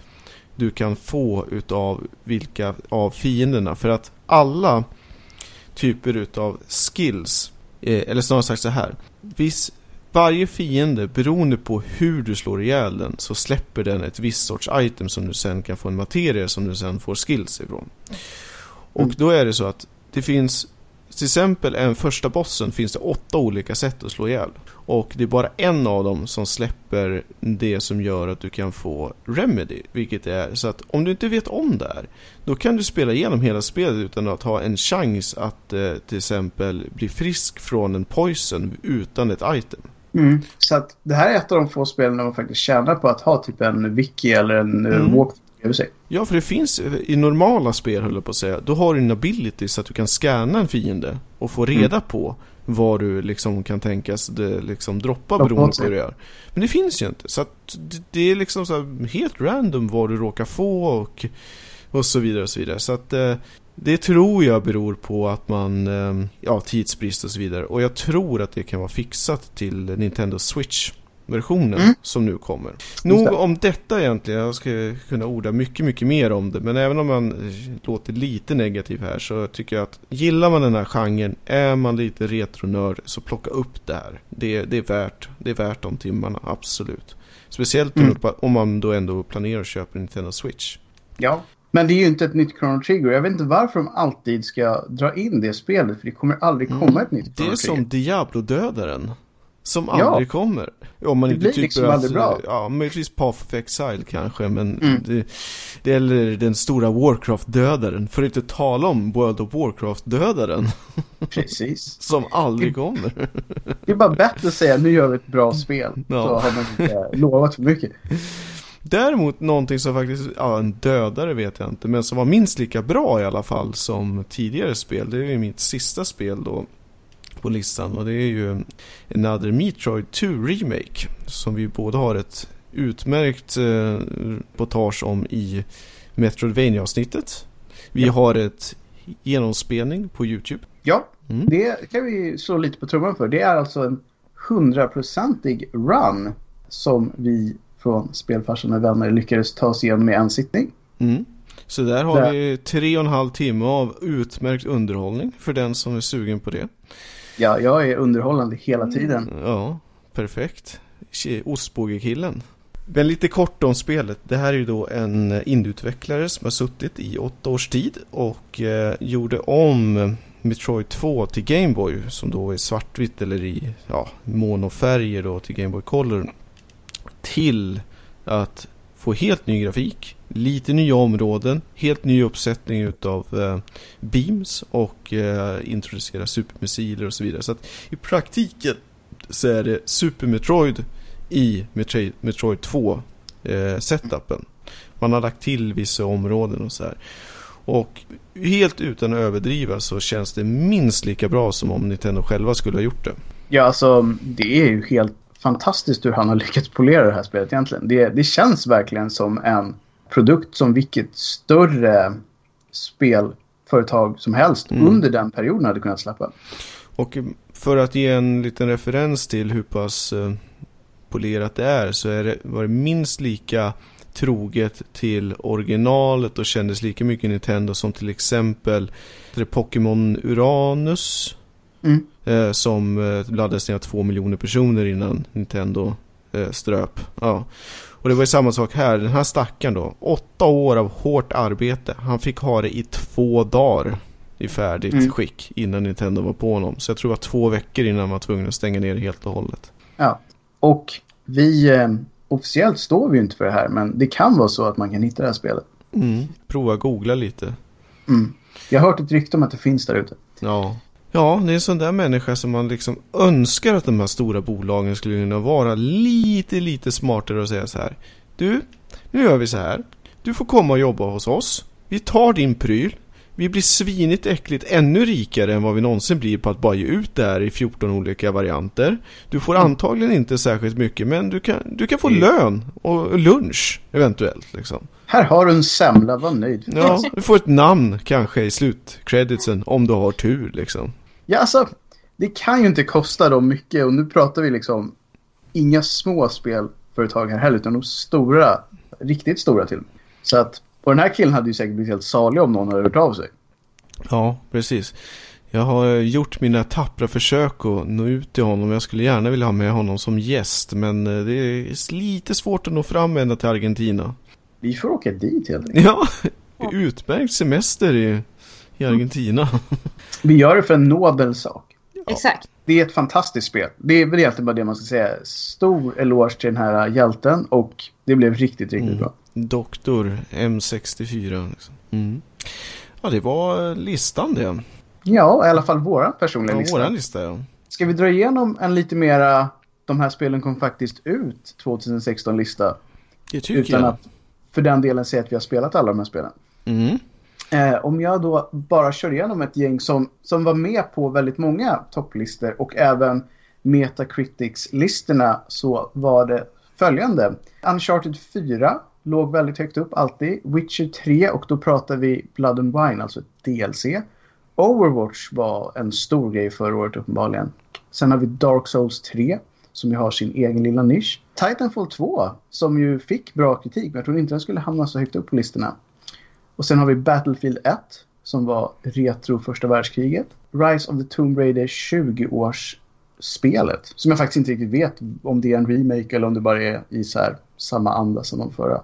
du kan få utav vilka av fienderna. För att alla typer utav skills eller snarare sagt så här. Viss, varje fiende, beroende på hur du slår ihjäl den, så släpper den ett visst sorts item som du sen kan få en materia som du sen får skills ifrån. Och mm. då är det så att det finns till exempel en första bossen finns det åtta olika sätt att slå ihjäl. Och det är bara en av dem som släpper det som gör att du kan få Remedy. Vilket är så att om du inte vet om det här. Då kan du spela igenom hela spelet utan att ha en chans att eh, till exempel bli frisk från en poison utan ett item. Mm. Så att det här är ett av de få spelen där man faktiskt tjänar på att ha typ en wiki eller en eh, walkthrough Ja, för det finns i normala spel, höll jag på att säga, då har du en ability så att du kan scanna en fiende och få reda mm. på vad du liksom kan tänkas det liksom droppa beroende på hur det är. Men det finns ju inte. Så att det är liksom så helt random vad du råkar få och, och så vidare och så vidare. Så att eh, det tror jag beror på att man, eh, ja tidsbrist och så vidare. Och jag tror att det kan vara fixat till Nintendo Switch versionen mm. som nu kommer. Nog om detta egentligen, jag ska kunna orda mycket, mycket mer om det. Men även om man låter lite negativ här så tycker jag att gillar man den här genren, är man lite retronörd så plocka upp det här. Det, det, är, värt, det är värt de timmarna, absolut. Speciellt mm. om man då ändå planerar att köpa en Nintendo Switch. Ja, men det är ju inte ett nytt Chrono Trigger. Jag vet inte varför de alltid ska dra in det spelet. För det kommer aldrig komma mm. ett nytt Chrono Trigger. Det är som Diablo-dödaren. Som aldrig ja. kommer. Om man det inte blir tycker liksom att, aldrig bra. Ja, möjligtvis Path of Exile kanske, men mm. det, det gäller den stora Warcraft-dödaren. För att inte tala om World of Warcraft-dödaren. Precis. som aldrig kommer. det är bara bättre att säga, nu gör vi ett bra spel. Ja. Så har man inte lovat för mycket. Däremot någonting som faktiskt, ja en dödare vet jag inte, men som var minst lika bra i alla fall som tidigare spel. Det är ju mitt sista spel då på listan och det är ju Another Metroid 2 Remake som vi båda har ett utmärkt eh, reportage om i metroidvania avsnittet Vi ja. har ett genomspelning på Youtube. Ja, mm. det kan vi slå lite på trumman för. Det är alltså en hundraprocentig run som vi från Spelfarsan med vänner lyckades ta oss igenom med en sittning. Mm. Så där har där. vi tre och en halv timme av utmärkt underhållning för den som är sugen på det. Ja, jag är underhållande hela tiden. Ja, perfekt. Ostbågekillen. Men lite kort om spelet. Det här är ju då en indieutvecklare som har suttit i åtta års tid och eh, gjorde om Metroid 2 till Gameboy som då är svartvitt eller i ja, monofärger då till Gameboy Color till att få helt ny grafik, lite nya områden, helt ny uppsättning utav eh, beams och eh, introducera supermissiler och så vidare. Så att i praktiken så är det Super Metroid i Metroid, Metroid 2 eh, setupen. Man har lagt till vissa områden och så här. Och helt utan att överdriva så känns det minst lika bra som om Nintendo själva skulle ha gjort det. Ja, alltså det är ju helt fantastiskt hur han har lyckats polera det här spelet egentligen. Det, det känns verkligen som en produkt som vilket större spelföretag som helst mm. under den perioden hade kunnat släppa. Och för att ge en liten referens till hur pass eh, polerat det är så är det, var det minst lika troget till originalet och kändes lika mycket Nintendo som till exempel Pokémon Uranus Mm. Eh, som eh, laddades ner av två miljoner personer innan Nintendo eh, ströp. Ja. Och det var ju samma sak här. Den här stackaren då. Åtta år av hårt arbete. Han fick ha det i två dagar i färdigt mm. skick innan Nintendo var på honom. Så jag tror det var två veckor innan man var tvungen att stänga ner det helt och hållet. Ja, och vi eh, officiellt står vi ju inte för det här men det kan vara så att man kan hitta det här spelet. Mm. Prova googla lite. Mm. Jag har hört ett rykte om att det finns där ute. Ja, Ja, det är en sån där människa som man liksom önskar att de här stora bolagen skulle kunna vara lite, lite smartare och säga så här. Du, nu gör vi så här. Du får komma och jobba hos oss. Vi tar din pryl. Vi blir svinigt äckligt ännu rikare än vad vi någonsin blir på att bara ge ut det här i 14 olika varianter. Du får mm. antagligen inte särskilt mycket men du kan, du kan få lön och lunch eventuellt liksom. Här har du en semla, var nöjd. Ja, du får ett namn kanske i slutkreditsen om du har tur liksom. Ja, alltså, det kan ju inte kosta dem mycket och nu pratar vi liksom inga små spelföretag här heller utan de stora, riktigt stora till. Så att, och den här killen hade ju säkert blivit helt salig om någon hade hört av sig. Ja, precis. Jag har gjort mina tappra försök att nå ut till honom. Jag skulle gärna vilja ha med honom som gäst. Men eh, det är lite svårt att nå fram ända till Argentina. Vi får åka dit helt enkelt. Ja, utmärkt semester i, i Argentina. Vi gör det för en nobel sak. Ja. Exakt. Det är ett fantastiskt spel. Det är väl egentligen bara det man ska säga. Stor eloge till den här hjälten och det blev riktigt, riktigt mm. bra. Doktor M64. Liksom. Mm. Ja, det var listan det. Ja, i alla fall våra personliga ja, lista. Våra lista ja. Ska vi dra igenom en lite mera de här spelen kom faktiskt ut 2016-lista? Det tycker utan jag. Att för den delen säga att vi har spelat alla de här spelen. Mm. Eh, om jag då bara kör igenom ett gäng som, som var med på väldigt många topplistor och även Metacritics-listorna så var det följande. Uncharted 4 låg väldigt högt upp alltid. Witcher 3 och då pratar vi Blood and Wine, alltså DLC. Overwatch var en stor grej förra året uppenbarligen. Sen har vi Dark Souls 3 som ju har sin egen lilla nisch. Titanfall 2 som ju fick bra kritik men jag trodde inte den skulle hamna så högt upp på listorna. Och sen har vi Battlefield 1 som var retro första världskriget. Rise of the Tomb Raider 20-årsspelet som jag faktiskt inte riktigt vet om det är en remake eller om det bara är i så här, samma anda som de förra.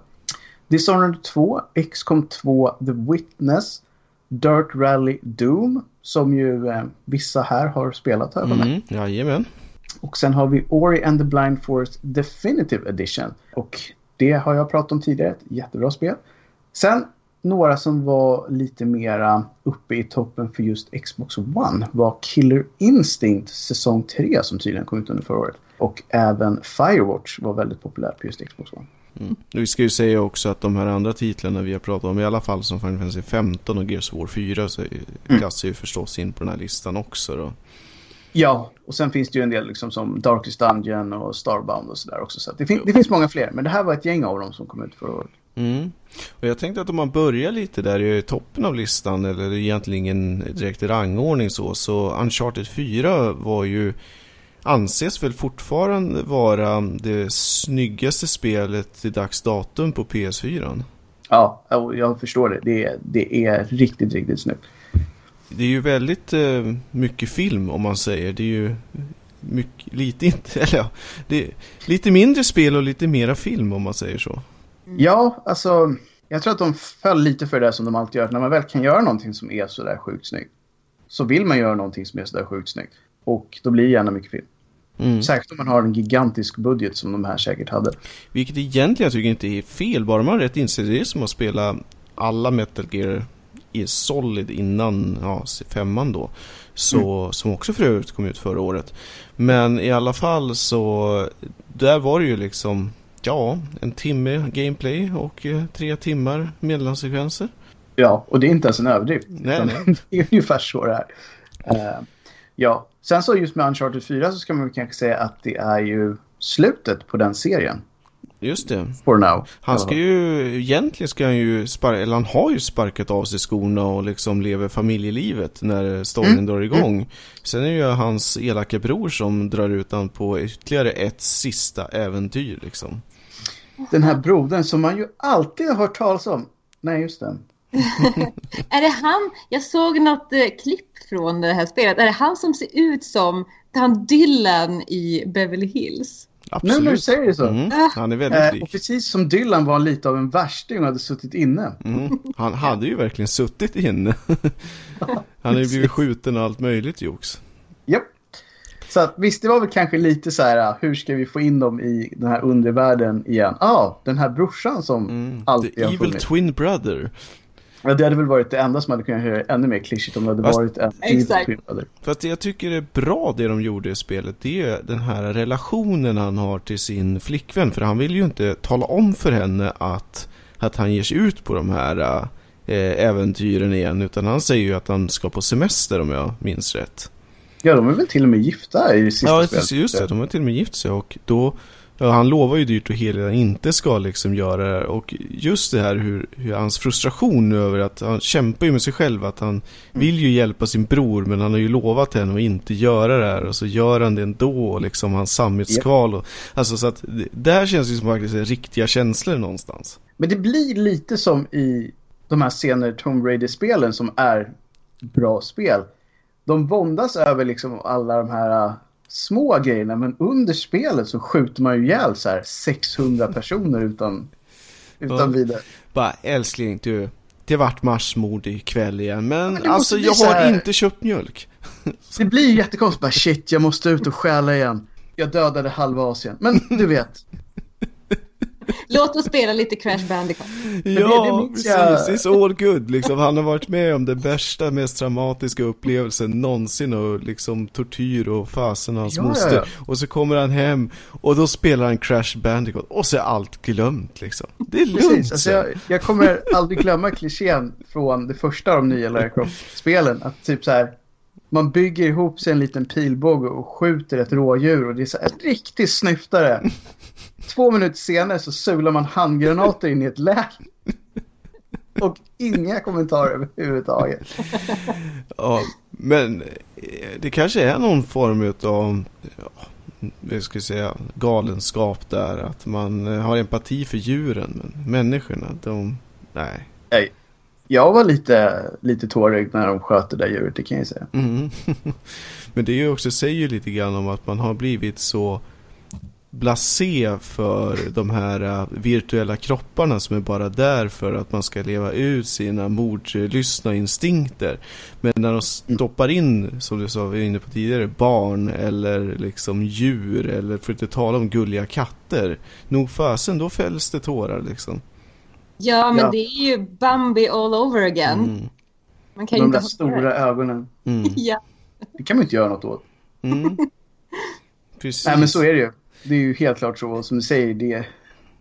Dishonored 2, XCOM 2, The Witness, Dirt Rally Doom som ju eh, vissa här har spelat här mm, Jajamän. Och sen har vi Ori and the Blind Forest Definitive Edition. Och det har jag pratat om tidigare. Ett jättebra spel. Sen några som var lite mera uppe i toppen för just Xbox One var Killer Instinct säsong 3 som tydligen kom ut under förra året. Och även Firewatch var väldigt populärt på just Xbox One. Mm. Vi ska ju säga också att de här andra titlarna vi har pratat om, i alla fall som Final Fantasy 15 och Gears of War 4, så mm. klassar ju förstås in på den här listan också då. Ja, och sen finns det ju en del liksom som Darkest Dungeon och Starbound och sådär också. Så det, fin det, finns många fler, men det här var ett gäng av dem som kom ut förra året. Mm. Och jag tänkte att om man börjar lite där i toppen av listan, eller egentligen ingen direkt rangordning så, så Uncharted 4 var ju anses väl fortfarande vara det snyggaste spelet till dags datum på PS4. Ja, jag förstår det. Det är, det är riktigt, riktigt snyggt. Det är ju väldigt eh, mycket film om man säger. Det är ju mycket, lite, inte, eller ja, det lite mindre spel och lite mera film om man säger så. Ja, alltså jag tror att de föll lite för det som de alltid gör. När man väl kan göra någonting som är sådär sjukt snyggt så vill man göra någonting som är sådär sjukt snyggt. Och då blir det gärna mycket film. Mm. Särskilt om man har en gigantisk budget som de här säkert hade. Vilket egentligen jag tycker inte är fel. Bara man rätt inser det är som att spela alla Metal Gear i Solid innan ja, femman då. Så, mm. Som också för övrigt kom ut förra året. Men i alla fall så där var det ju liksom ja, en timme gameplay och eh, tre timmar mellansekvenser. Ja, och det är inte ens en överdrift. Nej, nej. Det är ungefär så det är. Uh, ja, sen så just med Uncharted 4 så ska man kanske säga att det är ju slutet på den serien. Just det. For now. Han ska ju, egentligen ska han ju sparka, eller han har ju sparkat av sig skorna och liksom lever familjelivet när storyn mm. drar igång. Mm. Sen är det ju hans elaka bror som drar ut han på ytterligare ett sista äventyr liksom. Den här brodern som man ju alltid har hört talas om. Nej, just den. är det han? Jag såg något eh, klipp från det här spelet. Är det han som ser ut som han Dylan i Beverly Hills? Absolut. Nu när du säger så. Mm, han är väldigt lik. och precis som Dylan var lite av en värsting och hade suttit inne. Mm, han hade ju verkligen suttit inne. han hade ju blivit skjuten och allt möjligt jox. Japp. Så att, visst, det var väl kanske lite så här, hur ska vi få in dem i den här undervärlden igen? Ja, ah, den här brorsan som mm, alltid the har evil twin brother. Ja, det hade väl varit det enda som hade kunnat göra ännu mer klyschigt om det hade Fast, varit en exakt. För att jag tycker det är bra det de gjorde i spelet. Det är den här relationen han har till sin flickvän. För han vill ju inte tala om för henne att, att han ger sig ut på de här äh, äventyren igen. Utan han säger ju att han ska på semester om jag minns rätt. Ja, de är väl till och med gifta i sista ja, spelet. Ja, just det. De är till och med gift sig och då Ja, han lovar ju dyrt och heligt att han inte ska liksom göra det. Och just det här hur, hur hans frustration över att han kämpar ju med sig själv. Att han vill ju hjälpa sin bror men han har ju lovat henne att inte göra det här. Och så gör han det ändå. Och liksom hans sammetskval. Och, alltså så att det här känns ju som faktiskt riktiga känslor någonstans. Men det blir lite som i de här senare Tomb Raider-spelen som är bra spel. De våndas över liksom alla de här små grejerna. Men under spelet så skjuter man ju ihjäl så här 600 personer utan, utan vidare. Bara älskling du, det vart marsmord ikväll igen. Men, men alltså jag har här... inte köpt mjölk. det blir ju jättekonstigt. Bara shit, jag måste ut och stjäla igen. Jag dödade halva Asien. Men du vet. Låt oss spela lite Crash Bandicoot. Ja, precis. It's all good. Liksom, han har varit med om den värsta, mest traumatiska upplevelsen någonsin och liksom tortyr och fasen hans ja, moster. Ja, ja. Och så kommer han hem och då spelar han Crash Bandicoot och så är allt glömt liksom. Det är lugnt. Alltså, jag, jag, kommer aldrig glömma klichén från det första av de nya Lara Croft-spelen. Att typ så här, man bygger ihop sig en liten pilbåge och skjuter ett rådjur och det är så här, riktigt snyftare. Två minuter senare så sular man handgranater in i ett läger. Och inga kommentarer överhuvudtaget. Ja, men eh, det kanske är någon form av ja, jag ska säga, galenskap där. Att man eh, har empati för djuren. Men människorna, de... Nej. nej. Jag var lite, lite tårögd när de sköt det där djuret, det kan jag säga. Mm. men det är ju också, säger ju lite grann om att man har blivit så blasé för de här uh, virtuella kropparna som är bara där för att man ska leva ut sina mordlystna instinkter. Men när de stoppar in, som du sa, vi var inne på tidigare, barn eller liksom djur eller för att inte tala om gulliga katter. Nog fasen, då fälls det tårar liksom. Ja, men ja. det är ju Bambi all over again. Mm. Man kan de inte där stora det. ögonen. Mm. ja. Det kan man inte göra något åt. Mm. Precis. Nej, men så är det ju. Det är ju helt klart så, som du säger, det,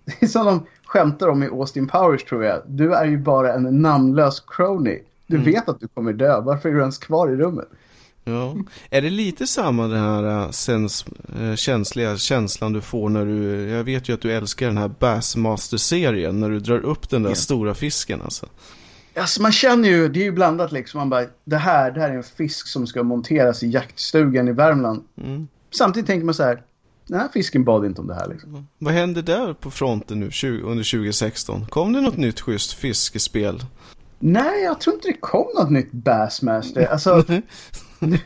det är som de skämtar om i Austin Powers tror jag. Du är ju bara en namnlös crony. Du mm. vet att du kommer dö, varför är du ens kvar i rummet? Ja. Är det lite samma den här äh, sens, äh, känsliga känslan du får när du, jag vet ju att du älskar den här Bassmaster-serien, när du drar upp den där yeah. stora fisken alltså. Alltså man känner ju, det är ju blandat liksom, man bara, det här, det här är en fisk som ska monteras i jaktstugan i Värmland. Mm. Samtidigt tänker man så här, här fisken bad inte om det här liksom. Mm. Vad hände där på fronten nu under 2016? Kom det något nytt schysst fiskespel? Nej, jag tror inte det kom något nytt Bassmaster. Alltså, nu,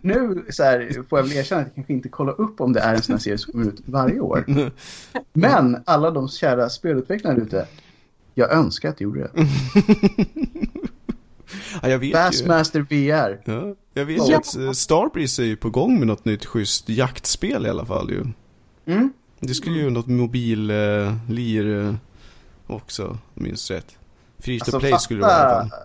nu så här, får jag väl erkänna att jag kanske inte kollar upp om det är en sån här serie som kommer ut varje år. Men alla de kära spelutvecklare ute, jag önskar att jag gjorde det. ja, jag vet Bassmaster VR. Ja, jag vet ju att eh, Starbreeze är ju på gång med något nytt schysst jaktspel i alla fall ju. Mm. Det skulle ju något mobil-lir eh, också, minst rätt. Free to alltså, play skulle det vara i alla fall.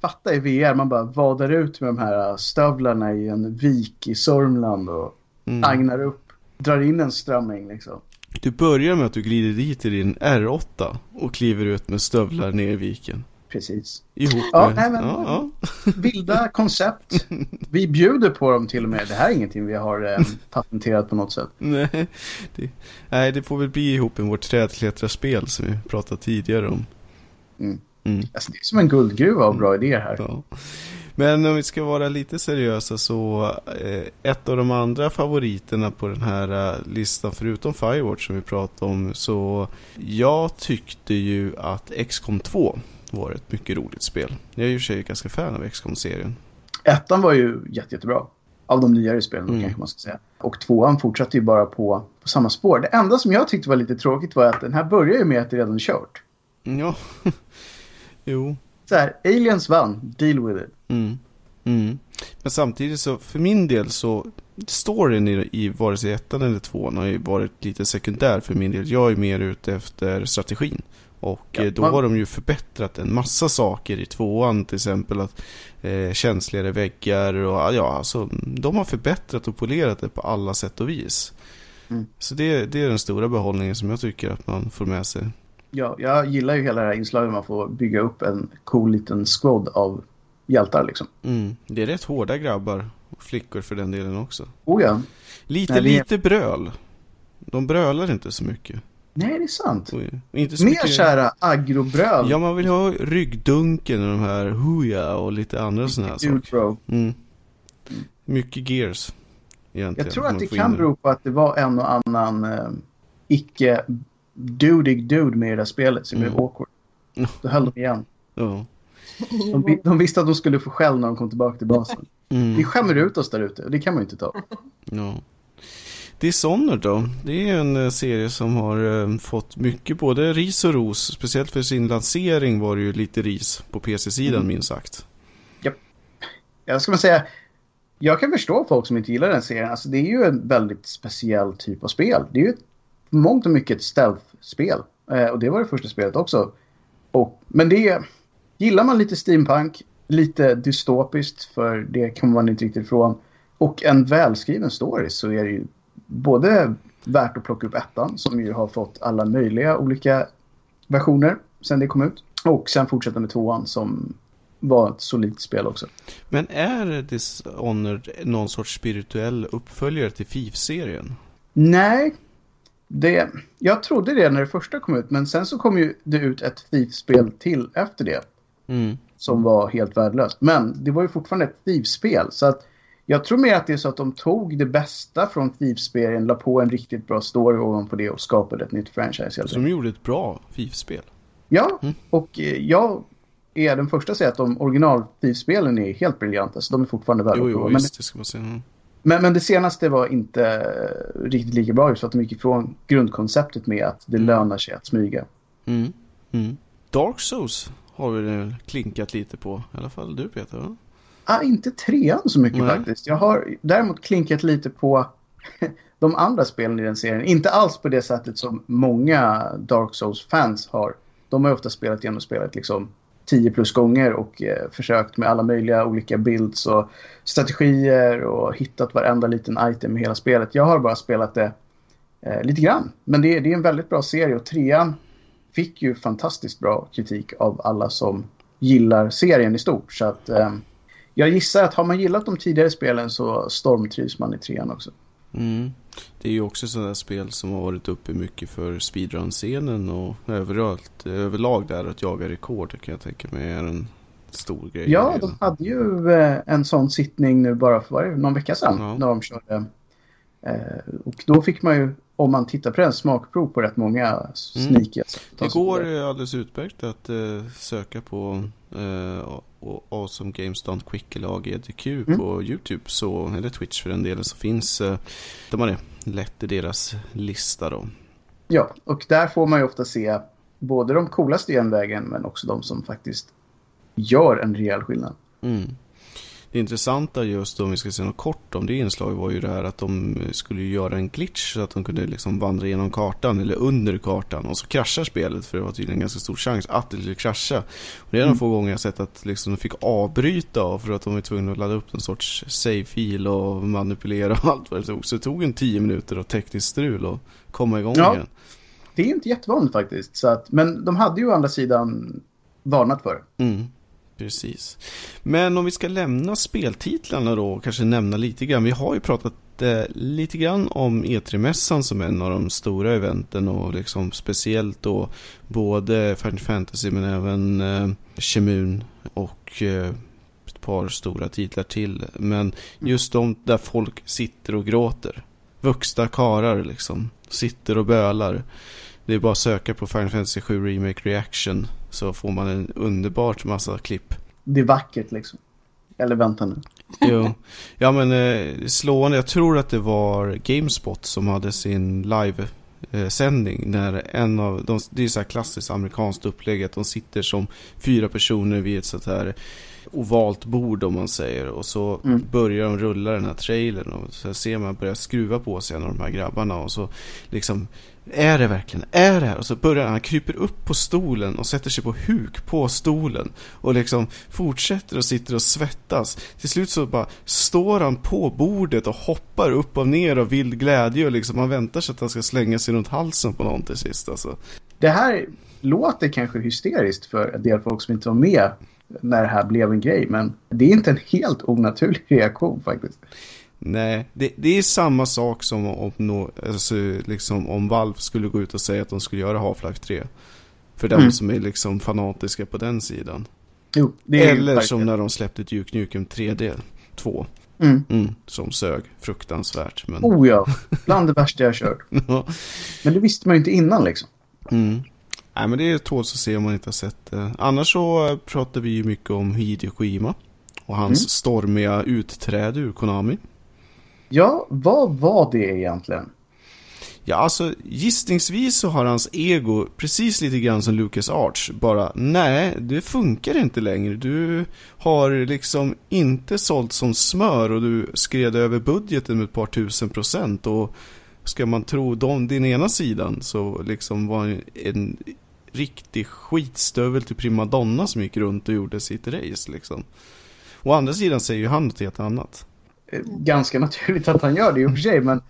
Fatta i VR, man bara vadar ut med de här stövlarna i en vik i Sörmland och mm. agnar upp. Drar in en strömming liksom. Du börjar med att du glider dit i din R8 och kliver ut med stövlar ner i viken. Precis. Ihop ja. Nej, men, ja, ja. Vilda koncept. Vi bjuder på dem till och med. Det här är ingenting vi har eh, patenterat på något sätt. Nej det, nej, det får väl bli ihop med vårt trädklättrarspel som vi pratade tidigare om. Mm. Mm. Alltså, det är som en guldgruva av bra idéer här. Ja. Men om vi ska vara lite seriösa så eh, ett av de andra favoriterna på den här eh, listan förutom Firewatch som vi pratade om så jag tyckte ju att XCOM 2 var ett mycket roligt spel. Jag är ju sig ganska fan av XCOM-serien. Ettan var ju jätte, jättebra. Av de nyare spelen mm. kanske man ska säga. Och tvåan fortsatte ju bara på, på samma spår. Det enda som jag tyckte var lite tråkigt var att den här börjar ju med att det redan är kört. Ja, jo så här, aliens vann, deal with it. Mm. Mm. Men samtidigt så, för min del så, storyn i, i vare sig ettan eller tvåan har ju varit lite sekundär för min del. Jag är mer ute efter strategin. Och ja, eh, då man... har de ju förbättrat en massa saker i tvåan, till exempel att eh, känsligare väggar och ja, alltså de har förbättrat och polerat det på alla sätt och vis. Mm. Så det, det är den stora behållningen som jag tycker att man får med sig. Ja, jag gillar ju hela det här inslaget man får bygga upp en cool liten squad av hjältar liksom. Mm, det är rätt hårda grabbar och flickor för den delen också. Oh ja. Lite, Nej, lite bröl. De brölar inte så mycket. Nej, det är sant. Oj, inte så Mer mycket... kära agrobröl. Ja, man vill ha ryggdunken och de här huja och lite andra sådana här saker. Mm. Mycket gears. Egentligen, jag tror att det kan bero på att det var en och annan eh, icke dudig dude med i det där spelet som mm. blev awkward. Då höll de igen. Ja. De, de, visste att de skulle få skäll när de kom tillbaka till basen. Mm. Vi skämmer ut oss där ute och det kan man ju inte ta. Ja. Dishonored då, det är en eh, serie som har eh, fått mycket både ris och ros. Speciellt för sin lansering var det ju lite ris på PC-sidan mm. minst sagt. Ja. Jag ska man säga, jag kan förstå folk som inte gillar den serien. Alltså det är ju en väldigt speciell typ av spel. Det är ju ett mångt och mycket ett stealth-spel. Eh, och det var det första spelet också. Och, men det gillar man lite steampunk, lite dystopiskt för det kan man inte riktigt ifrån. Och en välskriven story så är det ju både värt att plocka upp ettan som ju har fått alla möjliga olika versioner sen det kom ut. Och sen fortsätta med tvåan som var ett solidt spel också. Men är Dishonored någon sorts spirituell uppföljare till FIF-serien? Nej, det, jag trodde det när det första kom ut, men sen så kom ju det ut ett Thief-spel till efter det. Mm. Som var helt värdelöst. Men det var ju fortfarande ett Thief-spel. Så att jag tror mer att det är så att de tog det bästa från Thief-spelen, la på en riktigt bra story ovanpå det och skapade ett nytt franchise. Så de gjorde ett bra Thief-spel? Ja, mm. och eh, jag är den första att säga att de original Thief-spelen är helt briljanta. Så de är fortfarande värda Jo, jo, men... visst, det ska man säga. Mm. Men, men det senaste var inte riktigt lika bra just för att de gick ifrån grundkonceptet med att det mm. lönar sig att smyga. Mm. Mm. Dark Souls har vi klinkat lite på, i alla fall du Peter va? Ah, inte trean så mycket Nej. faktiskt. Jag har däremot klinkat lite på de andra spelen i den serien. Inte alls på det sättet som många Dark Souls-fans har. De har ofta spelat igenom spelet liksom 10 plus gånger och eh, försökt med alla möjliga olika builds och strategier och hittat varenda liten item i hela spelet. Jag har bara spelat det eh, lite grann. Men det, det, är en väldigt bra serie och trean fick ju fantastiskt bra kritik av alla som gillar serien i stort. Så att eh, jag gissar att har man gillat de tidigare spelen så stormtrivs man i trean också. Mm. Det är ju också sådana spel som har varit uppe mycket för speedrun-scenen och överallt, överlag där att jaga rekord kan jag tänka mig är en stor grej. Ja, de hade ju eh, en sån sittning nu bara för någon vecka sedan ja. när de körde. Eh, och då fick man ju, om man tittar på den, smakprov på rätt många sneaky. Mm. Det går alldeles utmärkt att uh, söka på uh, Awesome Games Don't Quick eller AGDQ mm. på YouTube, så, eller Twitch för den delen, så finns uh, de har det lätt i deras lista då. Ja, och där får man ju ofta se både de coolaste genvägen men också de som faktiskt gör en rejäl skillnad. Mm. Det intressanta just om vi ska säga något kort om det inslaget var ju det här att de skulle göra en glitch så att de kunde liksom vandra genom kartan eller under kartan och så kraschar spelet för det var tydligen en ganska stor chans att det skulle krascha. Och det är mm. få gånger jag sett att liksom de fick avbryta för att de var tvungna att ladda upp en sorts save-fil och manipulera och allt vad det tog. Så det tog en tio minuter av tekniskt strul och komma igång ja. igen. Det är inte jättevanligt faktiskt. Så att, men de hade ju å andra sidan varnat för det. Mm. Precis. Men om vi ska lämna speltitlarna då och kanske nämna lite grann. Vi har ju pratat eh, lite grann om E3-mässan som en av de stora eventen och liksom speciellt då både Final Fantasy men även eh, Chemun och eh, ett par stora titlar till. Men just de där folk sitter och gråter. Vuxna karar liksom. Sitter och bölar. Det är bara att söka på Final Fantasy 7 Remake Reaction så får man en underbart massa klipp. Det är vackert liksom. Eller vänta nu. jo. Ja men eh, slående, jag tror att det var Gamespot som hade sin live eh, sändning när en av de, det är så här klassiskt amerikanskt upplägg att de sitter som fyra personer vid ett sånt här ovalt bord om man säger och så mm. börjar de rulla den här trailern och så ser man börja skruva på sig en av de här grabbarna och så liksom är det verkligen? Är det här? Och så börjar han, kryper upp på stolen och sätter sig på huk på stolen. Och liksom fortsätter och sitter och svettas. Till slut så bara står han på bordet och hoppar upp och ner av vild glädje. Och liksom han väntar sig att han ska slänga sig runt halsen på någon till sist. Alltså. Det här låter kanske hysteriskt för en del folk som inte var med när det här blev en grej. Men det är inte en helt onaturlig reaktion faktiskt. Nej, det, det, är samma sak som om, no, alltså, liksom, om Valve skulle gå ut och säga att de skulle göra Half-Life 3. För mm. de som är liksom fanatiska på den sidan. Jo, Eller som när de släppte Duke Nukem 3D 2. Mm. Mm, som sög fruktansvärt. Men... Oh ja, bland det värsta jag kört. ja. Men det visste man ju inte innan liksom. Mm. Nej men det är tåls att se om man inte har sett det. Annars så pratar vi ju mycket om Hideo Kojima. Och hans mm. stormiga utträde ur Konami. Ja, vad var det egentligen? Ja, alltså gissningsvis så har hans ego precis lite grann som Lucas Arts. Bara, nej, det funkar inte längre. Du har liksom inte sålt som smör och du skred över budgeten med ett par tusen procent. Och ska man tro dem, din ena sidan så liksom var en riktig skitstövel till primadonna som gick runt och gjorde sitt race liksom. Å andra sidan säger ju han något helt annat ganska naturligt att han gör det i och för sig. Men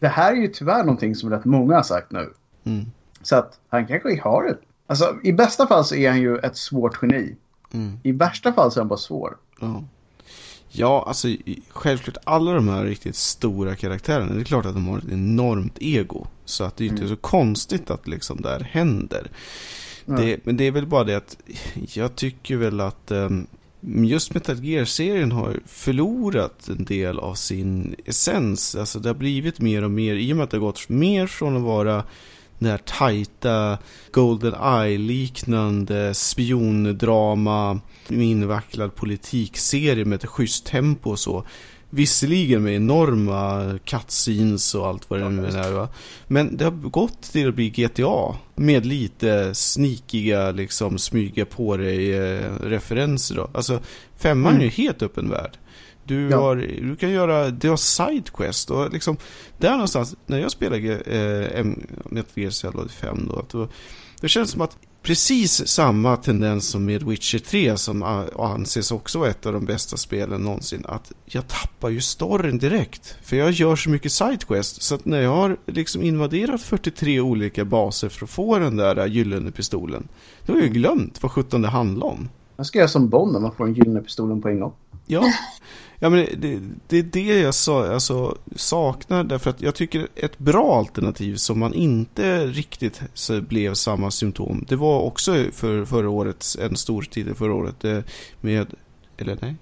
det här är ju tyvärr någonting som rätt många har sagt nu. Mm. Så att han kanske har det. Alltså i bästa fall så är han ju ett svårt geni. Mm. I värsta fall så är han bara svår. Ja. Ja, alltså självklart alla de här riktigt stora karaktärerna. Det är klart att de har ett enormt ego. Så att det är inte mm. så konstigt att liksom det här händer. Det, men det är väl bara det att jag tycker väl att um, just Metal Gear-serien har förlorat en del av sin essens. Alltså det har blivit mer och mer, i och med att det har gått mer från att vara den här tajta Golden Eye-liknande spiondrama med invecklad politikserie med ett schysst tempo och så Visserligen med enorma cutscenes och allt vad det nu är va. Men det har gått till att bli GTA. Med lite snikiga liksom smyga på dig eh, referenser då. Alltså femman mm. är ju helt öppen värld. Du, ja. har, du kan göra, du har sidequest och liksom där någonstans, när jag spelade eh, Metal Gear Solid 5 då, då, det känns som att precis samma tendens som med Witcher 3 som anses också vara ett av de bästa spelen någonsin. Att jag tappar ju storyn direkt. För jag gör så mycket sidequest så att när jag har liksom invaderat 43 olika baser för att få den där gyllene pistolen. Då har jag glömt vad 17 det handlar om. Jag ska göra som Bond när man får den gyllene pistolen på en gång. Ja, ja men det, det är det jag sa, alltså, saknar. Därför att jag tycker ett bra alternativ som man inte riktigt blev samma symptom. Det var också för förra året, en stor tid förra året eh, med, eller nej?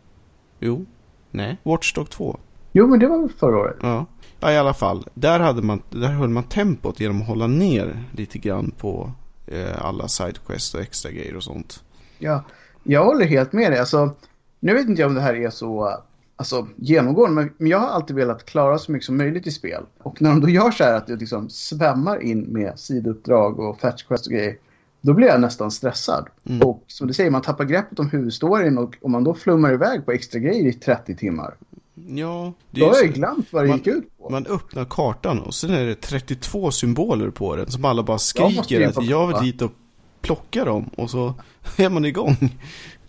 Jo, nej, Watchdog 2. Jo, men det var förra året. Ja. ja, i alla fall. Där, hade man, där höll man tempot genom att hålla ner lite grann på eh, alla sidequests och extra grejer och sånt. Ja, jag håller helt med dig. Alltså, nu vet inte jag om det här är så alltså, genomgående, men jag har alltid velat klara så mycket som möjligt i spel. Och när de då gör så här att det liksom svämmar in med sidouppdrag och fetch quest och grejer, då blir jag nästan stressad. Mm. Och som du säger, man tappar greppet om huvudstoryn och om man då flummar iväg på extra grejer i 30 timmar. Ja, det Då har jag glömt vad det man, gick ut på. Man öppnar kartan och sen är det 32 symboler på den som alla bara skriker att jag vill dit och plocka dem och så är man igång.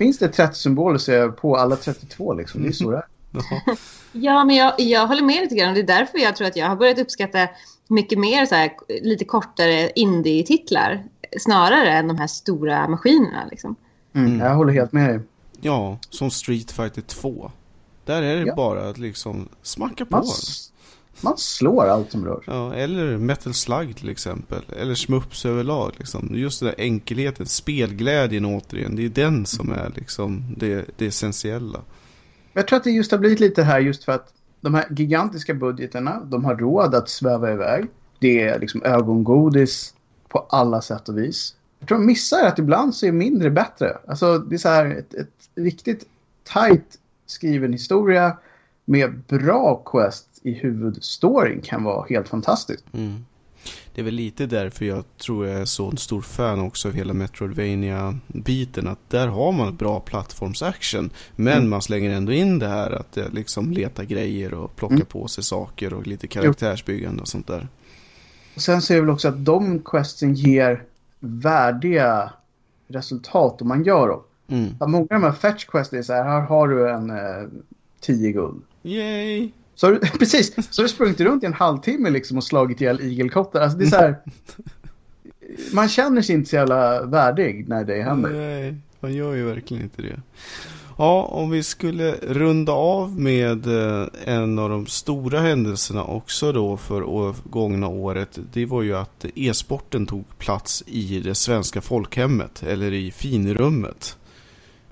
Finns det 30 symboler så är jag på alla 32 liksom. Det är så det är. ja, men jag, jag håller med lite grann. Det är därför jag tror att jag har börjat uppskatta mycket mer så här, lite kortare indie-titlar snarare än de här stora maskinerna. Liksom. Mm, jag håller helt med dig. Ja, som Street Fighter 2. Där är det ja. bara att liksom smacka på. Man, man slår allt som rör sig. Ja, eller Metal Slug till exempel. Eller Smups överlag. Liksom. Just den där enkelheten, spelglädjen återigen. Det är den som är liksom det, det essentiella. Jag tror att det just har blivit lite här just för att de här gigantiska budgeterna, de har råd att sväva iväg. Det är liksom ögongodis på alla sätt och vis. Jag tror de missar att ibland så är mindre bättre. Alltså det är så här ett, ett riktigt tight skriven historia med bra quest i huvudstoryn kan vara helt fantastiskt. Mm. Det är väl lite därför jag tror jag är så en stor fan också av hela Metroidvania-biten. Att där har man bra plattformsaction. Men mm. man slänger ändå in det här att liksom leta grejer och plocka mm. på sig saker och lite karaktärsbyggande och sånt där. Och sen är det väl också att de questen ger värdiga resultat om man gör dem. Mm. Många av de här fetch quests är så här, här har du en eh, 10 guld. Yay! Så precis, så har du sprungit runt i en halvtimme liksom och slagit ihjäl igelkottar. Alltså det är så här, man känner sig inte så jävla värdig när det händer. Nej, man gör ju verkligen inte det. Ja, om vi skulle runda av med eh, en av de stora händelserna också då för gångna året. Det var ju att e-sporten tog plats i det svenska folkhemmet eller i finrummet.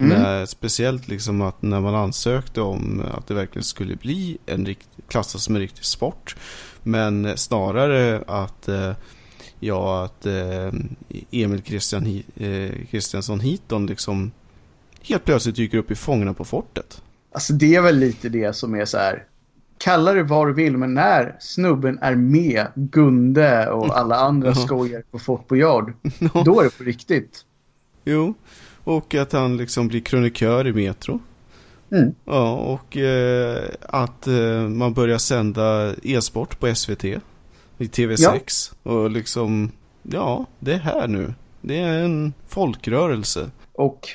Mm. När, speciellt liksom att när man ansökte om att det verkligen skulle bli en rikt, klassas som en riktig sport. Men snarare att eh, ja, att eh, Emil Christian, eh, Christiansson Hiton liksom helt plötsligt dyker upp i Fångarna på fortet. Alltså det är väl lite det som är så här. Kalla det vad du vill, men när snubben är med Gunde och alla andra skojar på Fort Boyard, då är det på riktigt. Jo, och att han liksom blir krönikör i Metro. Mm. Ja, och eh, att eh, man börjar sända e-sport på SVT. I TV6. Ja. Och liksom, ja, det är här nu. Det är en folkrörelse. Och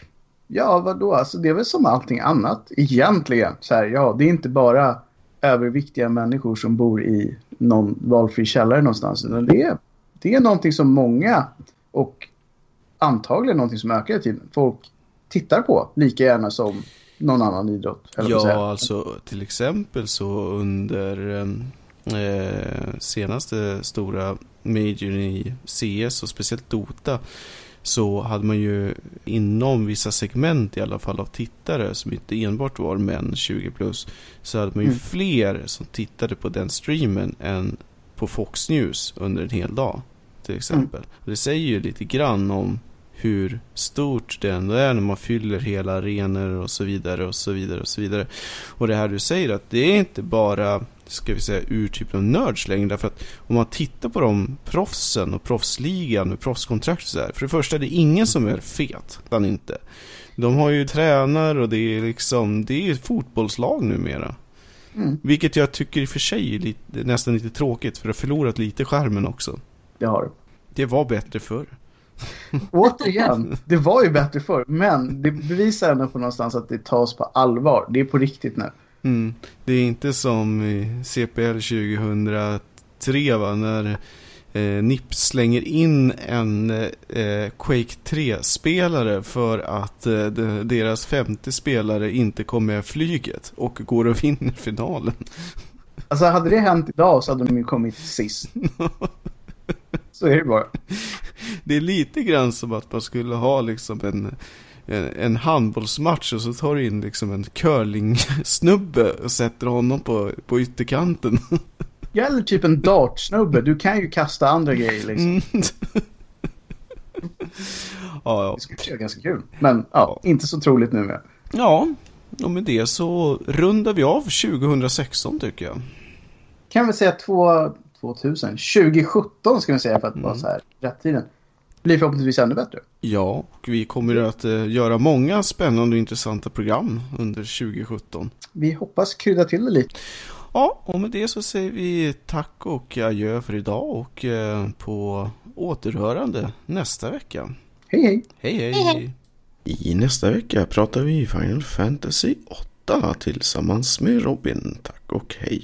ja, vadå? Alltså det är väl som allting annat egentligen. Så här, ja, det är inte bara överviktiga människor som bor i någon valfri källare någonstans. Utan det är, det är någonting som många och antagligen någonting som ökar i tiden. Folk tittar på lika gärna som någon annan idrott. Ja, alltså till exempel så under eh, senaste stora majorn i CS och speciellt Dota så hade man ju inom vissa segment i alla fall av tittare som inte enbart var män 20 plus så hade man ju mm. fler som tittade på den streamen än på Fox News under en hel dag till exempel. Mm. Och det säger ju lite grann om hur stort det ändå är när man fyller hela arenor och så vidare och så vidare och så vidare. Och det här du säger att det är inte bara ska vi säga urtypen av nörds längre. Därför att om man tittar på de proffsen och proffsligan med proffskontrakt så här. För det första, det är ingen som är fet. Utan inte. De har ju tränare och det är liksom, det är ett fotbollslag numera. Mm. Vilket jag tycker i och för sig är lite, nästan lite tråkigt för det har förlorat lite skärmen också. Det har det. Var bättre förr. Återigen, det var ju bättre förr. Men det bevisar ändå på någonstans att det tas på allvar. Det är på riktigt nu. Mm. Det är inte som i CPL 2003 va, när eh, NIP slänger in en eh, Quake 3-spelare för att eh, de, deras femte spelare inte kom med flyget och går och vinner finalen. Alltså hade det hänt idag så hade de ju kommit sist. så är det bara. Det är lite grann som att man skulle ha liksom en en handbollsmatch och så tar du in liksom en curling-snubbe och sätter honom på, på ytterkanten. Ja, eller typ en dartsnubbe. Du kan ju kasta andra grejer liksom. Mm. ja, ja. Det skulle vara ganska kul. Men ja, inte så troligt nu med. Ja, och med det så rundar vi av 2016 tycker jag. Kan vi säga två, 2000? 2017 ska vi säga för att vara mm. så här rätt tiden blir förhoppningsvis ännu bättre. Ja, och vi kommer att uh, göra många spännande och intressanta program under 2017. Vi hoppas krydda till det lite. Ja, och med det så säger vi tack och adjö för idag och uh, på återhörande nästa vecka. Hej hej. Hej hej. hej, hej. I nästa vecka pratar vi Final Fantasy 8 tillsammans med Robin. Tack och hej.